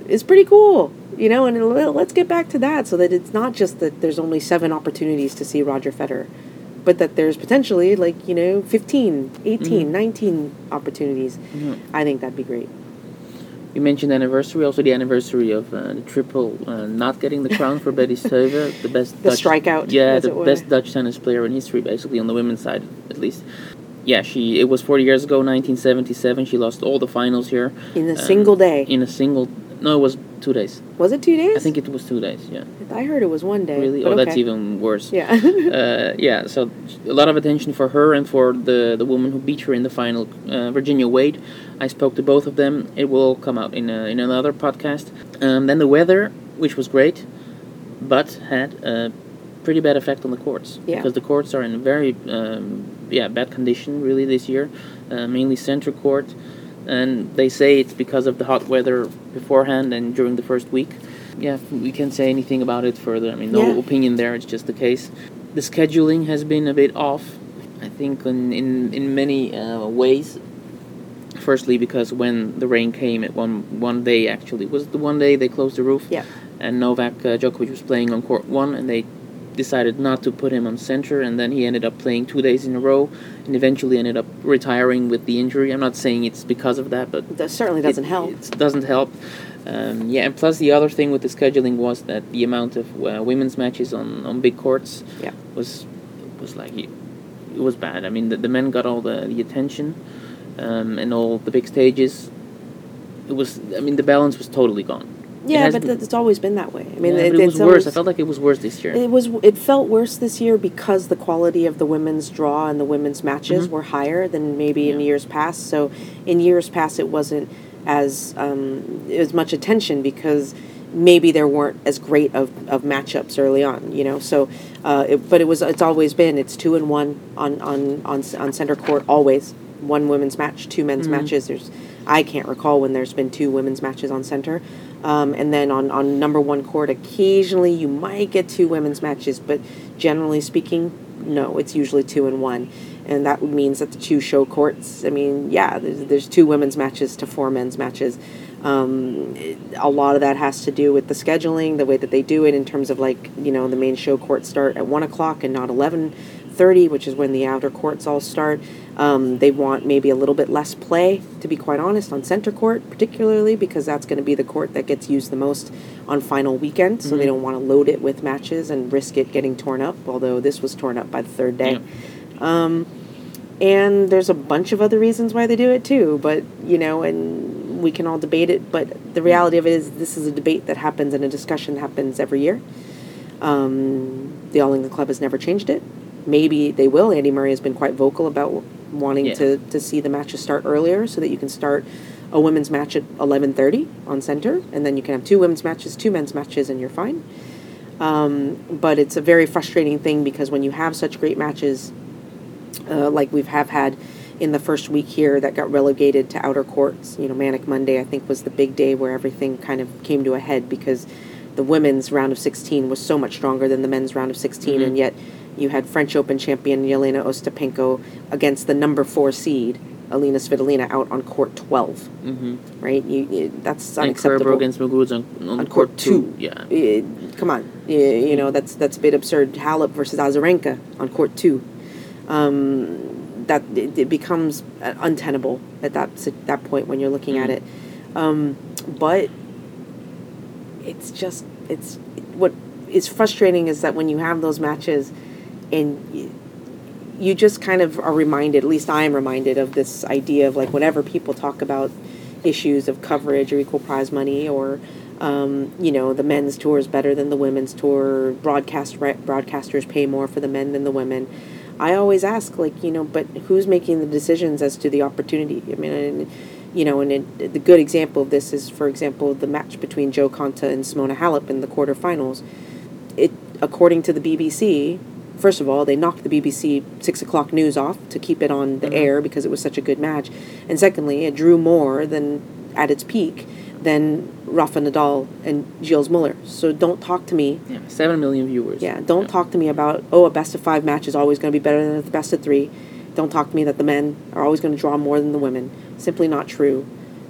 it's pretty cool you know and let's get back to that so that it's not just that there's only seven opportunities to see roger federer but that there's potentially like you know 15 18 Mhm. 19 opportunities Mhm. i think that'd be great You mentioned anniversary, also the anniversary of uh, the triple uh, not getting the crown for Betty Stöve, the best The Dutch, strikeout, yeah, the best Dutch tennis player in history, basically on the women's side at least. Yeah, she. It was 40 years ago, 1977. She lost all the finals here in a Um, single day in a single. No, it was two days. was it two days I think it was two days. Yeah, i heard it was one day really. Oh, that's even worse. yeah uh, yeah, so a lot of attention for her and for the, the woman who beat her in the final, uh, Virginia Wade. I spoke to both of them. It will come out in, a, in another podcast. Um, then the weather, which was great, but had a pretty bad effect on the courts. Yeah. Because the courts are in very um, yeah bad condition really this year, uh, mainly center court. And they say it's because of the hot weather beforehand and during the first week. Yeah, we can't say anything about it further. I mean, no Yeah. opinion there. It's just the case. The scheduling has been a bit off. I think in in, in many uh, ways. Firstly because when the rain came, it one one day actually was the one day they closed the roof. Yeah. And Novak uh, Djokovic was playing on court one, and they decided not to put him on center, and then he ended up playing two days in a row, and eventually ended up retiring with the injury. I'm not saying it's because of that, but That certainly doesn't it, help. It doesn't help. Um, yeah, and plus the other thing with the scheduling was that the amount of uh, women's matches on, on big courts Yeah. was was like it, it was bad. I mean, the, the men got all the, the attention um, and all the big stages. It was, I mean, the balance was totally gone. Yeah, but th- it's always been that way. I mean, yeah, it, it was worse. I felt like it was worse this year. It was. It felt worse this year because the quality of the women's draw and the women's matches Mhm. were higher than maybe in years past. So, in years past, it wasn't as um, as much attention because maybe there weren't as great of, of matchups early on. You know, so uh, it, but it was. It's always been. It's two and one on on on on center court always. One women's match, two men's Mhm. matches. There's. I can't recall when there's been two women's matches on center. Um, and then on, on number one court, occasionally you might get two women's matches, but generally speaking, no, it's usually two and one. And that means that the two show courts, I mean, yeah, there's, there's two women's matches to four men's matches. Um, a lot of that has to do with the scheduling, the way that they do it in terms of like, you know, the main show courts start at one o'clock and not 11.30, which is when the outer courts all start. Um, they want maybe a little bit less play, to be quite honest, on center court, particularly because that's going to be the court that gets used the most on final weekend. So they Mhm. don't want to load it with matches and risk it getting torn up. Although this was torn up by the third day. Um, and there's a bunch of other reasons why they do it too. But you know, and we can all debate it. But the reality of it is, this is a debate that happens and a discussion happens every year. Um, the All England Club has never changed it. Maybe they will. Andy Murray has been quite vocal about wanting Yeah. to, to see the matches start earlier so that you can start a women's match at 11.30 on center and then you can have two women's matches two men's matches and you're fine um, but it's a very frustrating thing because when you have such great matches uh, like we've have had in the first week here that got relegated to outer courts. You know, Manic Monday I think was the big day where everything kind of came to a head because the women's round of 16 was so much stronger than the men's round of 16, Mhm. and yet you had French Open champion Jelena Ostapenko against the number four seed Alina Svitolina out on court 12. Mm-hmm. Right? You, you that's And unacceptable. Kerber against Muguruza on, on, On court, court two. two. Yeah. Eh, come on, you, you know that's that's a bit absurd. Halep versus Azarenka on court two, um, that it, it becomes uh, untenable at that that point when you're looking at Mhm. it. Um, but it's just it's what is frustrating is that when you have those matches, and you just kind of are reminded. At least I am reminded of this idea of like whenever people talk about issues of coverage or equal prize money or um, you know the men's tour is better than the women's tour broadcast broadcasters pay more for the men than the women i always ask like you know but who's making the decisions as to the opportunity i mean and, you know and it, the good example of this is for example the match between jo konta and simona halep in the quarterfinals it according to the bbc first of all they knocked the bbc six o'clock news off to keep it on the Mhm. air because it was such a good match and secondly it drew more than at its peak than rafa nadal and gilles muller so don't talk to me Yeah. Seven million viewers. yeah don't talk to me about oh a best of five match is always going to be better than the best of three don't talk to me that the men are always going to draw more than the women simply not true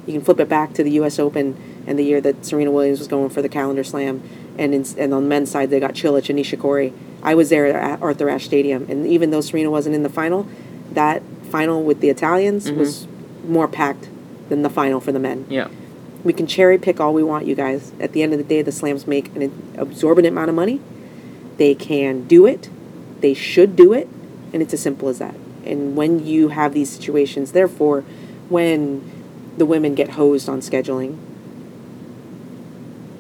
you can flip it back to the us open and the year that serena williams was going for the calendar slam and in, and on the men's side they got Cilic and Nishikori. I was there at Arthur Ashe Stadium, and even though Serena wasn't in the final, that final with the Italians Mhm. was more packed than the final for the men. Yeah. We can cherry pick all we want, you guys. At the end of the day, the slams make an exorbitant amount of money. They can do it. They should do it, and it's as simple as that. And when you have these situations, therefore, when the women get hosed on scheduling,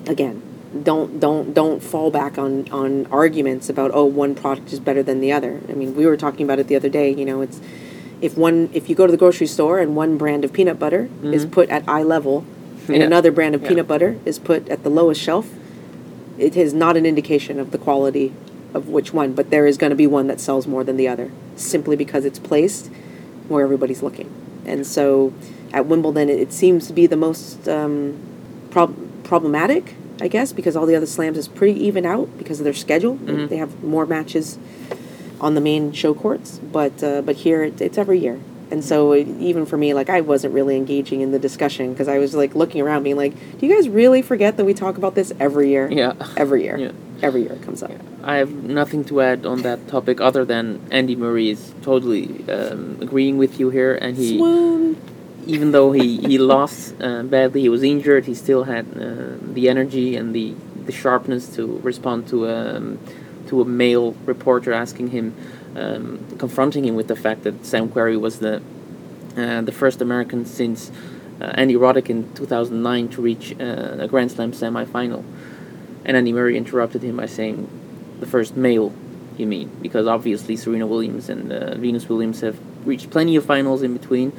again, don't don't don't fall back on on arguments about oh one product is better than the other. I mean, we were talking about it the other day. You know, it's if one if you go to the grocery store and one brand of peanut butter is Mhm. put at eye level and another brand of Yeah. peanut butter is put at the lowest shelf, it is not an indication of the quality of which one, but there is going to be one that sells more than the other simply because it's placed where everybody's looking. And so at Wimbledon, it, it seems to be the most um, prob- problematic, I guess, because all the other slams is pretty even out because of their schedule. They- Mhm. They have more matches on the main show courts, but uh, but here it, it's every year. And so it, even for me, like I wasn't really engaging in the discussion because I was like looking around, being like, "Do you guys really forget that we talk about this every year? Yeah. every year, Yeah. every year it comes up." I have nothing to add on that topic other than Andy Murray is totally um, agreeing with you here, and he, Swoon. Even though he he lost uh, badly, he was injured. He still had uh, the energy and the the sharpness to respond to um, to a male reporter asking him, um, confronting him with the fact that Sam Querrey was the uh, the first American since uh, Andy Roddick in 2009 to reach uh, a Grand Slam semifinal. And Andy Murray interrupted him by saying, "The first male, you mean? Because obviously Serena Williams and uh, Venus Williams have reached plenty of finals in between."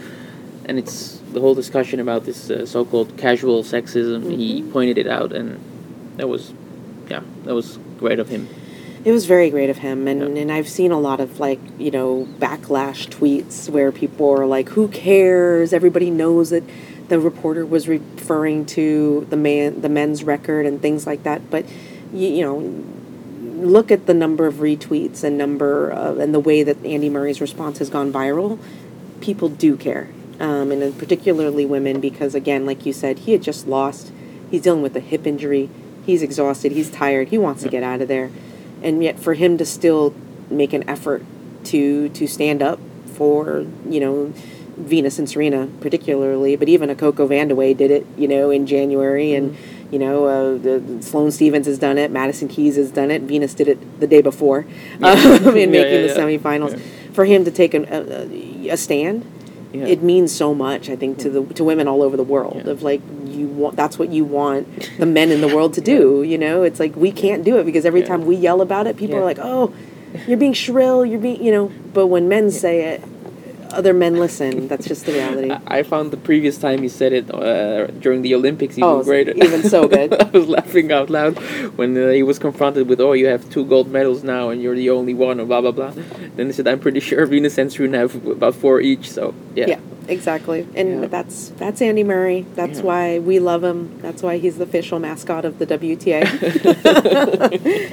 And it's the whole discussion about this uh, so-called casual sexism. He pointed it out, and that was, yeah, that was great of him. It was very great of him, and, Yeah. and I've seen a lot of like you know backlash tweets where people are like, "Who cares? Everybody knows that the reporter was referring to the man, the men's record, and things like that." But you, you know, look at the number of retweets and number of, and the way that Andy Murray's response has gone viral. People do care, um, and particularly women, because again, like you said, he had just lost. He's dealing with a hip injury. He's exhausted. He's tired. He wants to get out of there, and yet for him to still make an effort to to stand up for you know Venus and Serena particularly, but even a Coco Vandeweghe did it, you know, in January, and you know, uh, the Sloane Stevens has done it, Madison Keys has done it, Venus did it the day before, um, in Yeah, making yeah, the yeah. semifinals. Yeah. For him to take an, a, a stand, Yeah. it means so much. I think to the to women all over the world Yeah. of like you want that's what you want the men in the world to do. You know, it's like we can't do it because every time we yell about it, people are like, oh. You're being shrill. You're being, you know. But when men say it, other men listen. That's just the reality. I found the previous time he said it uh, during the Olympics even Oh, greater. even so good. I was laughing out loud when uh, he was confronted with, "Oh, you have two gold medals now, and you're the only one," or blah blah blah. Then he said, "I'm pretty sure Venus and Serena have about four each." So yeah, Yeah, exactly. And Yeah. that's that's Andy Murray. That's Yeah. why we love him. That's why he's the official mascot of the WTA.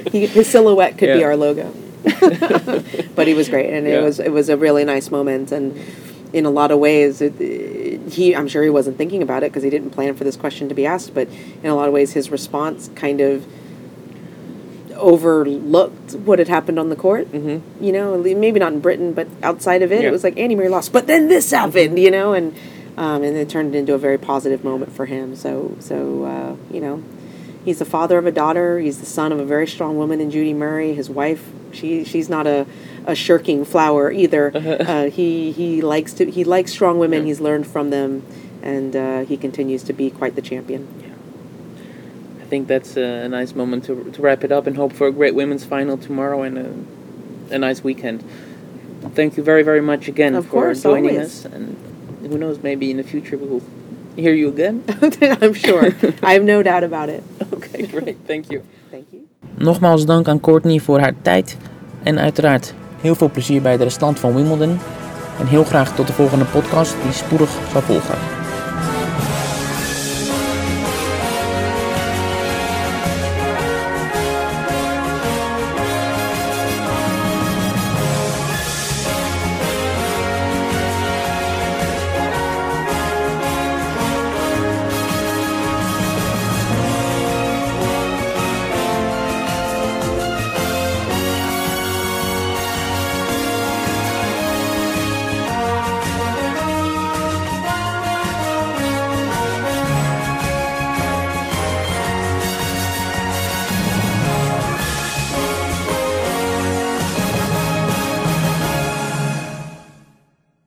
he, his silhouette could be our logo. but he was great, and Yeah. it was it was a really nice moment. And in a lot of ways, it, he I'm sure he wasn't thinking about it because he didn't plan for this question to be asked. But in a lot of ways, his response kind of overlooked what had happened on the court. Mhm. You know, maybe not in Britain, but outside of it, Yeah. it was like Andy Murray lost, but then this happened. You know, and um, and it turned into a very positive moment for him. So so uh, you know, he's the father of a daughter. He's the son of a very strong woman in Judy Murray. His wife, she she's not a, a shirking flower either. uh, he he likes to he likes strong women. Yeah. He's learned from them, and uh, he continues to be quite the champion. Yeah. I think that's a, a nice moment to to wrap it up and hope for a great women's final tomorrow and a, a nice weekend. Thank you very very much again Of for course, joining always. us, and who knows, maybe in the future we will hear you again. I'm sure. I have no doubt about it. okay, great, thank you. Thank you. Nogmaals dank aan Courtney voor haar tijd. En uiteraard heel veel plezier bij de restant van Wimbledon. En heel graag tot de volgende podcast die spoedig zal volgen.